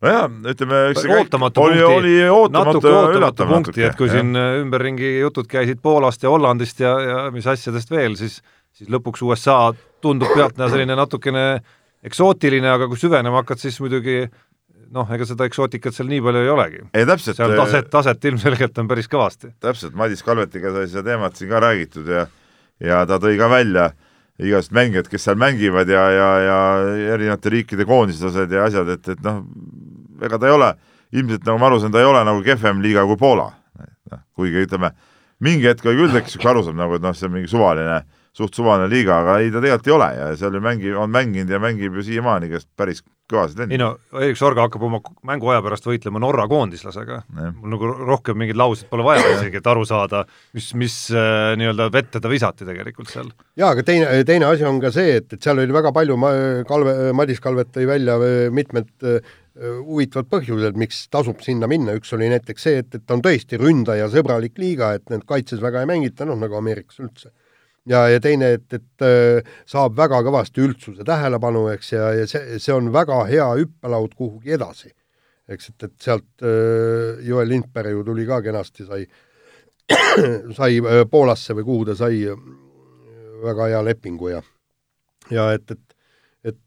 nojah, ütleme, eks see ootamatu oli, oli ootamatu ootamatu punkti, et kui jah. siin äh, ümberringi jutud käisid Poolast ja Hollandist ja, ja mis asjadest veel, siis siis lõpuks USA tundub pealtnäha selline natukene eksootiline, aga kui süvenema hakkad, siis muidugi noh, ega seda eksootikat seal nii palju ei olegi. ei täpselt. seal taset, taset ilmselgelt on päris kõvasti. täpselt, Madis Kalvetiga sai seda teemat siin ka räägitud ja ja ta tõi ka välja igasugused mängijad, kes seal mängivad ja, ja, ja erinevate riikide koondislased ja asjad, et, et noh, ega ta ei ole, ilmselt nagu ma aru saan, ta ei ole nagu kehvem liiga kui Poola. noh, kuigi ütleme, mingi hetk oli küll tekkis niisugune arusaam nagu, et noh, see on mingi suvaline, suht suvaline liiga, aga ei, ta tegelikult ei ole ja seal ju mängib, on mänginud ja mängib ju siiamaani käest päris kõvasid lende. ei no, Erik Sorga hakkab oma mänguaja pärast võitlema Norra koondislasega. mul nagu rohkem mingeid lauseid pole vaja isegi, et aru saada, mis, mis äh, nii-öelda vette ta visati tegelikult seal. jaa, aga teine, teine asi on ka see, et, et seal oli väga palju, ma, Kalve, Madis Kalvet tõi välja äh, mitmed äh, huvitavad põhjused, miks tasub sinna minna, üks oli näiteks see, et, et ta on tõesti ründajasõbralik liiga, et need kaitses väga ei mängita, noh nagu Ameerikas üldse. ja, ja teine, et, et äh, saab väga kõvasti üldsuse tähelepanu, eks, ja, ja see, see on väga hea hüppelaud kuhugi edasi. eks, et, et sealt äh, Joel Lindberg ju tuli ka kenasti, sai sai äh, Poolasse või kuhu ta sai väga hea lepingu ja ja et, et, et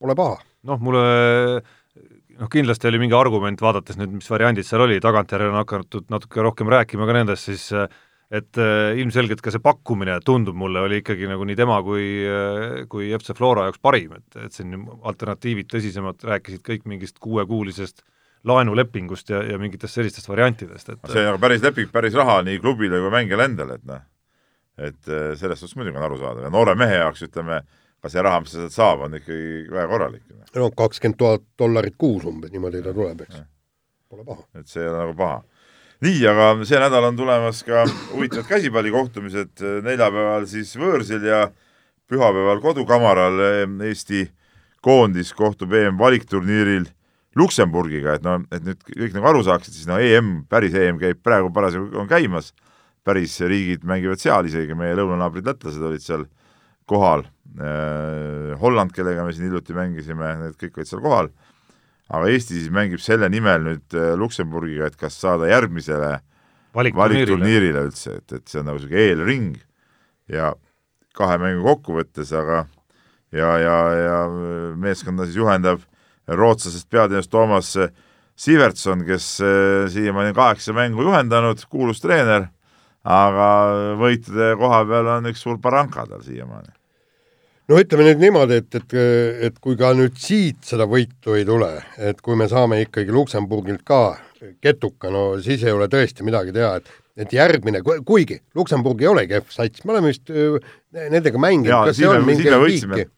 pole paha. noh, mulle noh, kindlasti oli mingi argument, vaadates nüüd, mis variandid seal oli, tagantjärele on hakatud natuke rohkem rääkima ka nendest, siis et äh, ilmselgelt ka see pakkumine, tundub mulle, oli ikkagi nagu nii tema kui, äh, kui FC Flora jaoks parim, et, et siin alternatiivid tõsisemad rääkisid kõik mingist kuuekuulisest laenulepingust ja, ja mingitest sellistest variantidest, et see on nagu päris leping, päris raha nii klubile kui mängijale endale, et noh, et äh, sellest suhtes muidugi on arusaadav. Ja noore mehe jaoks ütleme, ka see raha, mis ta sealt saab, on ikkagi väga korralik. no kakskümmend tuhat dollarit kuus umbes, niimoodi ta tuleb, eks. Pole paha. et see ei ole nagu paha. nii, aga see nädal on tulemas ka huvitavad käsipallikohtumised, neljapäeval siis võõrsil ja pühapäeval kodukamaral Eesti koondis kohtub EM-valikturniiril Luksemburgiga, et no, et nüüd kõik nagu aru saaksid, siis no EM, päris EM käib praegu parasjagu on käimas, päris riigid mängivad seal, isegi meie lõunanaabrid lätlased olid seal kohal, äh, Holland, kellega me siin hiljuti mängisime, need kõik olid seal kohal, aga Eesti siis mängib selle nimel nüüd äh, Luksemburgiga, et kas saada järgmisele valikturniirile üldse, et, et see on nagu niisugune eelring ja kahe mängu kokkuvõttes, aga ja, ja, ja meeskonda siis juhendab rootslasest peatreener Toomas Sivertson, kes äh, siiamaani on kaheksa mängu juhendanud, kuulus treener, aga võitude koha peal on üks suur baranka tal siiamaani no ütleme nüüd niimoodi, et, et, et kui ka nüüd siit seda võitu ei tule, et kui me saame ikkagi Luksemburgilt ka ketuka, no siis ei ole tõesti midagi teha, et et järgmine, kuigi Luksemburg ei ole kehv sats, me oleme vist nendega mänginud, kas see on mingi riiki?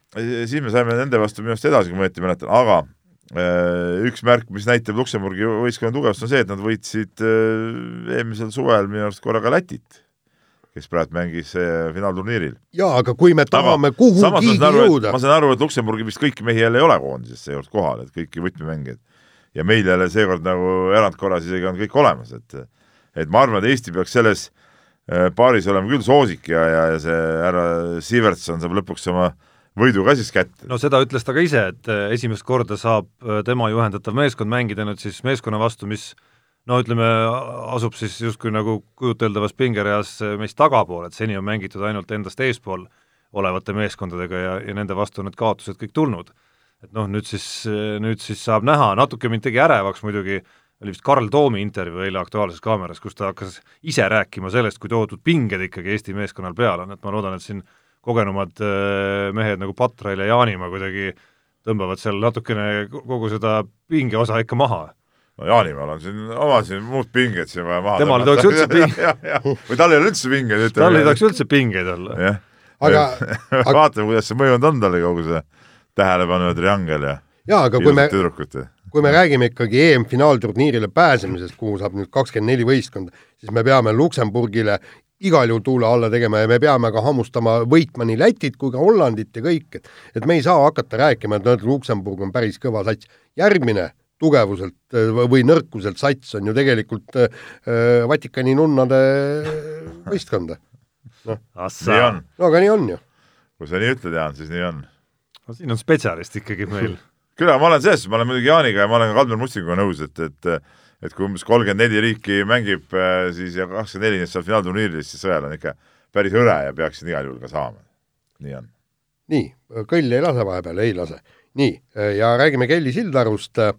siis me saime nende vastu minu arust edasi, kui ma õieti mäletan, aga äh, üks märk, mis näitab Luksemburgi võistkonna tugevust, on see, et nad võitsid äh, eelmisel suvel minu arust korra ka Lätit kes praegu mängis eh, finaalturniiril. jaa, aga kui me tahame kuhugigi jõuda ma saan aru, et Luksemburgi vist kõiki mehi jälle ei ole koondises seekord kohal, et kõiki võtmemängijaid. ja meil jälle seekord nagu erandkorras isegi on kõik olemas, et et ma arvan, et Eesti peaks selles paaris olema küll soosik ja, ja, ja see härra Sivertson saab lõpuks oma võidu ka siis kätte. no seda ütles ta ka ise, et eh, esimest korda saab tema juhendatav meeskond mängida nüüd siis meeskonna vastu, mis no ütleme, asub siis justkui nagu kujuteldavas pingereas meist tagapool, et seni on mängitud ainult endast eespool olevate meeskondadega ja, ja nende vastu on need kaotused kõik tulnud. et noh, nüüd siis, nüüd siis saab näha, natuke mind tegi ärevaks muidugi, oli vist Karl Toomi intervjuu eile Aktuaalses Kaameras, kus ta hakkas ise rääkima sellest, kui tohutud pinged ikkagi Eesti meeskonnal peal on, et ma loodan, et siin kogenumad äh, mehed nagu Patrail ja Jaanimaa kuidagi tõmbavad seal natukene kogu seda pingeosa ikka maha. No Jaanimäel on siin oma siin muud pinged siin vaja maha temal ei tohiks üldse pingeid või tal ei ole üldse pingeid, ütleme. tal ei tohiks üldse pingeid olla. jah, aga vaatame, kuidas see mõjunud on talle kogu see tähelepanu triangel ja jaa, aga kui me, kui me räägime ikkagi EM-finaalturniirile pääsemisest, kuhu saab nüüd kakskümmend neli võistkonda, siis me peame Luksemburgile igal juhul tuule alla tegema ja me peame ka hammustama, võitma nii Lätit kui ka Hollandit ja kõik, et et me ei saa hakata rääkima, et noh, et Luksemburg on päris kõva sats. järgmine tugevuselt või nõrkuselt sats on ju tegelikult äh, Vatikani nunnade võistkond. noh, nii on. no aga nii on ju. kui sa nii ütled, Jaan, siis nii on no siin on spetsialist ikkagi meil küll, aga ma olen selles ma olen muidugi Jaaniga ja ma olen ka Kalmer Mustinguga nõus, et, et et kui umbes kolmkümmend neli riiki mängib äh, siis ja kakskümmend neli neist seal finaalturniiril, siis sõel on ikka päris hõre ja peaksid igal juhul ka saama. nii on. nii, kõll ei lase vahepeal, ei lase. nii, ja räägime Kelly Sildarust, äh,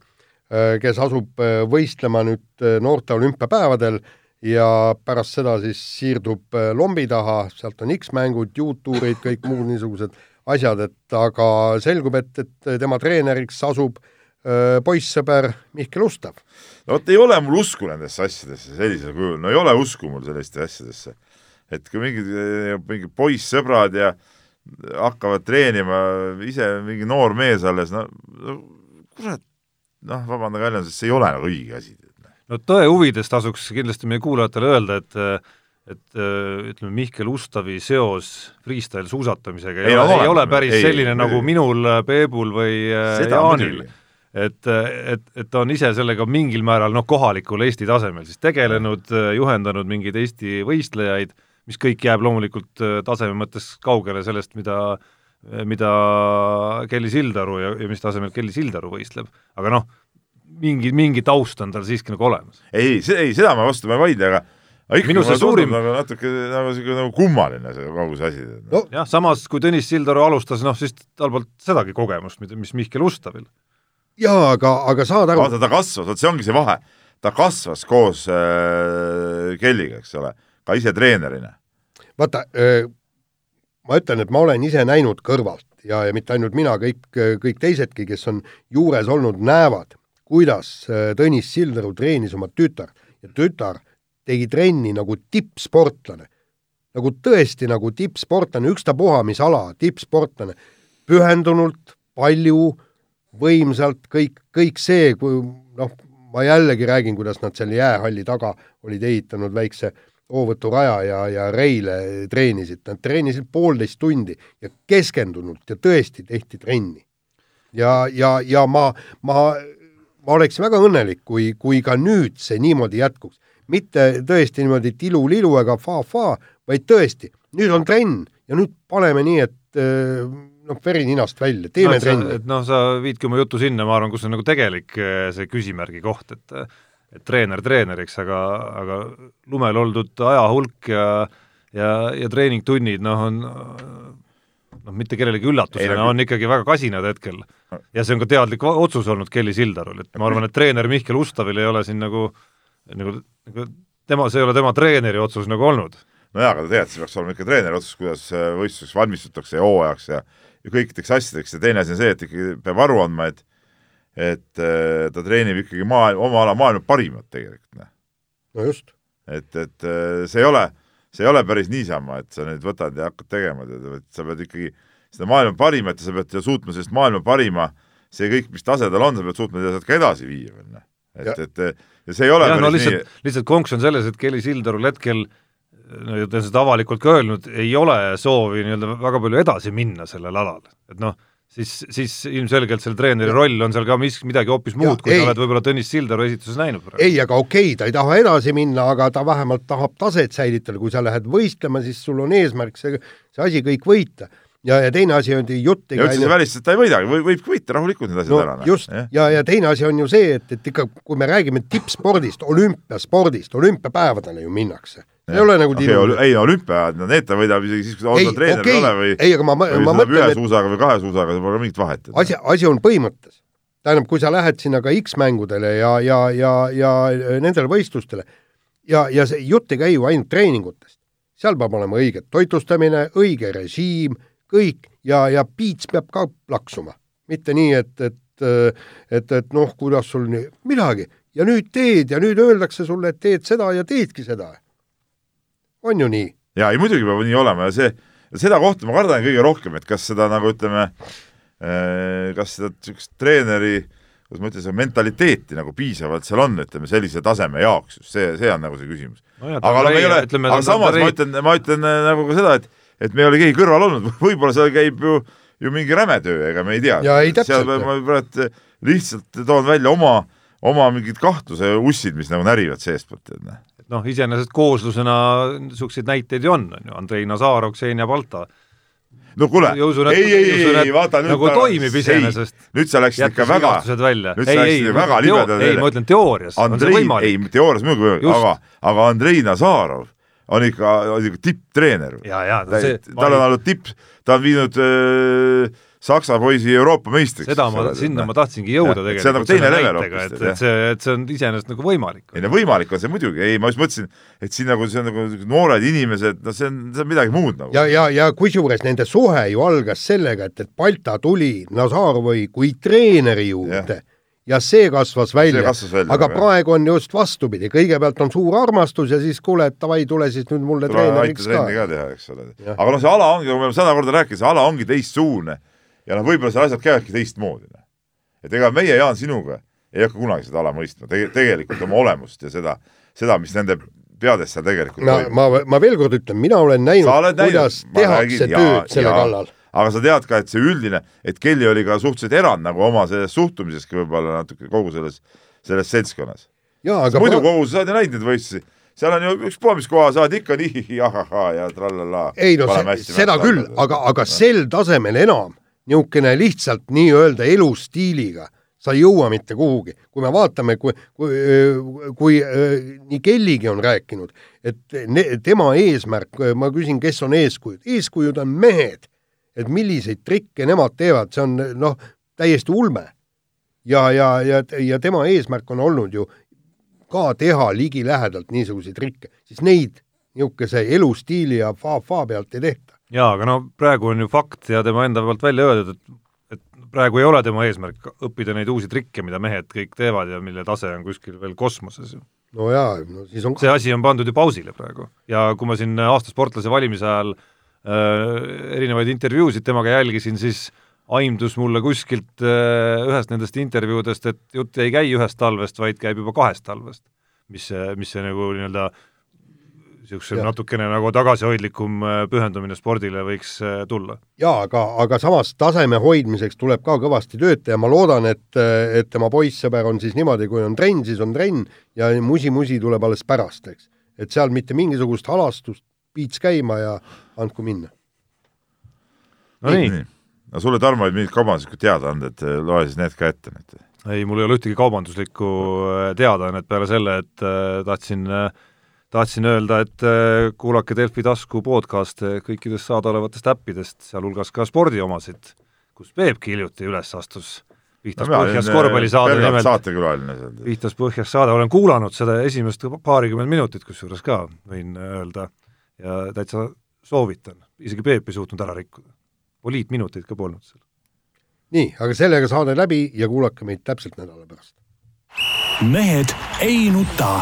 kes asub äh, võistlema nüüd noorte olümpiapäevadel ja pärast seda siis siirdub lombi taha, sealt on X-mängud, juutuurid, kõik muud niisugused asjad, et aga selgub, et, et tema treeneriks asub öö, poissõber Mihkel Ustav. No vot, ei ole mul usku nendesse asjadesse sellisel kujul, no ei ole usku mul selliste asjadesse. et kui mingid, mingid poissõbrad ja hakkavad treenima, ise mingi noor mees alles, no, no kurat, noh, vabandage väljenduses, see ei ole nagu õige asi. no tõe huvides tasuks kindlasti meie kuulajatele öelda, et et äh, ütleme, Mihkel Ustavi seos freestyle suusatamisega ei, ei, ole, ei ole päris ei, selline nagu minul, Peebul või Seda Jaanil. Et, et, et ta on ise sellega mingil määral noh, kohalikul Eesti tasemel siis tegelenud, juhendanud mingeid Eesti võistlejaid, mis kõik jääb loomulikult taseme mõttes kaugele sellest, mida mida Kelly Sildaru ja, ja mis tasemel Kelly Sildaru võistleb, aga noh, mingi, mingi taust on tal siiski nagu olemas. ei, see, ei, seda ma vastu ma ei vaidle, aga minu see suurim nagu natuke nagu siuke nagu kummaline see kogu see asi no.. jah, samas kui Tõnis Sildaru alustas, noh siis tal polnud sedagi kogemust, mis Mihkel Ustavil. Jaa, aga, aga saad aru vaata, ta kasvas, vot see ongi see vahe. ta kasvas koos äh, Kelliga, eks ole, ka ise treenerina. vaata äh,, ma ütlen, et ma olen ise näinud kõrvalt ja, ja mitte ainult mina, kõik, kõik teisedki, kes on juures olnud, näevad, kuidas äh, Tõnis Sildaru treenis oma tütar ja tütar tegi trenni nagu tippsportlane. nagu tõesti nagu tippsportlane, ükstapuha mis ala, tippsportlane, pühendunult, palju, võimsalt, kõik, kõik see, kui noh, ma jällegi räägin, kuidas nad seal jäähalli taga olid ehitanud väikse hoovõturaja ja, ja reile treenisid, nad treenisid poolteist tundi ja keskendunult ja tõesti tehti trenni. ja, ja, ja ma, ma, ma oleksin väga õnnelik, kui, kui ka nüüd see niimoodi jätkuks mitte tõesti niimoodi tilu-lilu ega fa-fa, vaid tõesti, nüüd on trenn ja nüüd paneme nii, et äh, noh, veri ninast välja, teeme no, trenni. et noh, sa viidki oma jutu sinna, ma arvan, kus on nagu tegelik äh, see küsimärgi koht, et et treener treeneriks, aga, aga lumel oldud aja hulk ja ja, ja treeningtunnid, noh, on noh, mitte kellelegi üllatusena, nagu- on ikkagi väga kasinad hetkel. ja see on ka teadlik otsus olnud Kelly Sildarul, et ma arvan, et treener Mihkel Ustavil ei ole siin nagu nagu, nagu tema, see ei ole tema treeneri otsus nagu olnud. nojaa, aga tegelikult see peaks olema ikka treeneri otsus, kuidas äh, võistluseks valmistutakse ja hooajaks ja ja kõikideks asjadeks ja teine asi on see, et ikkagi peab aru andma, et et äh, ta treenib ikkagi maailm, oma ala maailma parimat tegelikult, noh. no just. et, et äh, see ei ole, see ei ole päris niisama, et sa nüüd võtad ja hakkad tegema, tead, sa pead ikkagi seda maailma parimat ja sa pead suutma sellest maailma parima, see kõik, mis tase tal on, sa pead suutma teda sealt ka edasi viia veel, noh. et, et ja see ei ole ja, no lihtsalt, lihtsalt konks on selles, et Kelly Sildarul hetkel no ja ta on seda avalikult ka öelnud, ei ole soovi nii-öelda väga palju edasi minna sellel alal, et noh, siis, siis ilmselgelt selle treeneri roll on seal ka mis, midagi hoopis muud, kui ei. sa oled võib-olla Tõnis Sildaru esituses näinud praegu. ei, aga okei okay,, ta ei taha edasi minna, aga ta vähemalt tahab taset säilitada, kui sa lähed võistlema, siis sul on eesmärk see, see asi kõik võita. Ja, ja teine asi on jutt ja üldse see välistab, et ta ei võidagi. Või võib võita rahulikult need asjad no, ära. Just, ja, ja teine asi on ju see, et, et ikka, kui me räägime tippspordist, olümpiaspordist, olümpiapäevadele ju minnakse, ei ole nagu Tiidu. ei, olümpiaajad, no need ta võidab isegi siis, kui ta on treener okay. ei ole või ei, aga ma, ma, mõtlen, et ühe suusaga või kahe suusaga, see pole mingit vahet. asi, asi on põhimõttes. tähendab, kui sa lähed sinna ka X-mängudele ja, ja, ja, ja nendele võistlustele ja, ja see jutt ei käi ju ainult treeningutest. seal peab olema õige toitlustamine, õige režiim, kõik ja, ja piits peab ka plaksuma. mitte nii, et, et, et, et noh, kuidas sul nii, midagi ja nüüd teed ja nüüd öeldakse sulle, et teed seda ja teedki seda. On ju nii? jaa, ei muidugi peab nii olema ja see, seda kohta ma kardan kõige rohkem, et kas seda nagu ütleme, eh, kas seda niisugust treeneri kuidas ma ütlen, seda mentaliteeti nagu piisavalt seal on, ütleme sellise taseme jaoks, just see, see on nagu see küsimus. No aga no me ei ole, aga samas ma ütlen, ma ütlen eh, nagu ka seda, et et me ei ole keegi kõrval olnud, võib-olla seal käib ju, ju mingi räme töö, ega me ei tea. seal ma praegu lihtsalt toon välja oma äh, oma mingid kahtluse ussid, mis nagu närivad seestpoolt, tead noh. Noh, iseenesest kooslusena niisuguseid näiteid ju on, on ju, Andrei Nazarov, Ksenija Balta. no kuule, ei, ei, ei, ei, vaata nüüd nagu ta, toimib iseenesest. nüüd sa läksid ikka väga, nüüd sa läksid väga libedale ei, ma ütlen teoorias Andrei, ei, teoorias muidugi võimalik, aga, aga Andrei Nazarov on ikka, on ikka tipptreener. See... tal on olnud tipp, ta on viinud äh, Saksa poisi Euroopa meistriks. seda ma, sinna ma tahtsingi jõuda tegelikult. see on nagu teine level hoopis. et, et see, et see on iseenesest nagu võimalik. ei no võimalik on see muidugi, ei ma just mõtlesin, et siin nagu see on nagu noored inimesed, no see on, see on midagi muud nagu. ja, ja, ja kusjuures nende suhe ju algas sellega, et, et Balta tuli Nazarovi kui treeneri juurde ja ja see kasvas välja, välja, aga jah. praegu on just vastupidi, kõigepealt on suur armastus ja siis kuule, et davai, tule siis nüüd mulle treeneriks ka. ka teha, eks ole. aga noh, see ala ongi, nagu me oleme sada korda rääkinud, see ala ongi teistsugune ja noh, võib-olla seal asjad käivadki teistmoodi. Noh. et ega meie, Jaan, sinuga ei hakka kunagi seda ala mõistma Teg, tegelikult oma olemust ja seda, seda, mis nende peades seal tegelikult no, toimub. ma, ma veel kord ütlen, mina olen näinud, kuidas tehakse räägin, tööd ja, selle ja, kallal. aga sa tead ka, et see üldine, et Kelly oli ka suhteliselt erand nagu oma selles suhtumiseski võib-olla natuke kogu selles, selles seltskonnas. muidu ma... kogu, sa oled ju näinud neid võistlusi seal on ju ükspuha, mis koha saad ikka nii ahahaa ja trallala. ei no see, seda küll, aga, aga sel tasemel enam niisugune lihtsalt nii-öelda elustiiliga, sa ei jõua mitte kuhugi. kui me vaatame, kui, kui, kui nii Kelligi on rääkinud, et ne, tema eesmärk, ma küsin, kes on eeskujud, eeskujud on mehed. et milliseid trikke nemad teevad, see on noh, täiesti ulme. ja, ja, ja, ja tema eesmärk on olnud ju ka teha ligilähedalt niisuguseid trikke, siis neid niisuguse elustiili ja fa-fa pealt ei tehta jaa, aga no praegu on ju fakt ja tema enda poolt välja öeldud, et et praegu ei ole tema eesmärk õppida neid uusi trikke, mida mehed kõik teevad ja mille tase on kuskil veel kosmoses ju. no jaa, no siis on see asi on pandud ju pausile praegu ja kui ma siin aasta sportlase valimise ajal äh, erinevaid intervjuusid temaga jälgisin, siis aimdus mulle kuskilt äh, ühest nendest intervjuudest, et jutt ei käi ühest talvest, vaid käib juba kahest talvest. mis mis see nagu nii-öelda äh, niisuguse natukene nagu tagasihoidlikum äh, pühendumine spordile võiks äh, tulla. jaa, aga, aga samas taseme hoidmiseks tuleb ka kõvasti tööd teha, ma loodan, et, et tema poissõber on siis niimoodi, kui on trenn, siis on trenn ja musi-musi tuleb alles pärast, eks. et seal mitte mingisugust halastust, piits käima ja andku minna. no nii, nii.. no sulle, Tarmo, olid mingid kaubanduslikud teadaanded, loe siis need ka ette nüüd. ei, mul ei ole ühtegi kaubanduslikku äh, teadaannet peale selle, et äh, tahtsin äh, tahtsin öelda, et äh, kuulake Delfi tasku podcast'e kõikidest saadaolevatest äppidest, sealhulgas ka spordiomasid, kus Peepki hiljuti üles astus. Vihtas no, põhjas äh, korvpallisaade nimelt, saatekülaline seal. Vihtas põhjas saade, olen kuulanud seda esimest paarikümmend minutit kusjuures ka, võin öelda, ja täitsa soovitan, isegi Peep ei suutnud ära rikkuda. poliitminuteid ka polnud seal. nii, aga sellega saade läbi ja kuulake meid täpselt nädala pärast. mehed ei nuta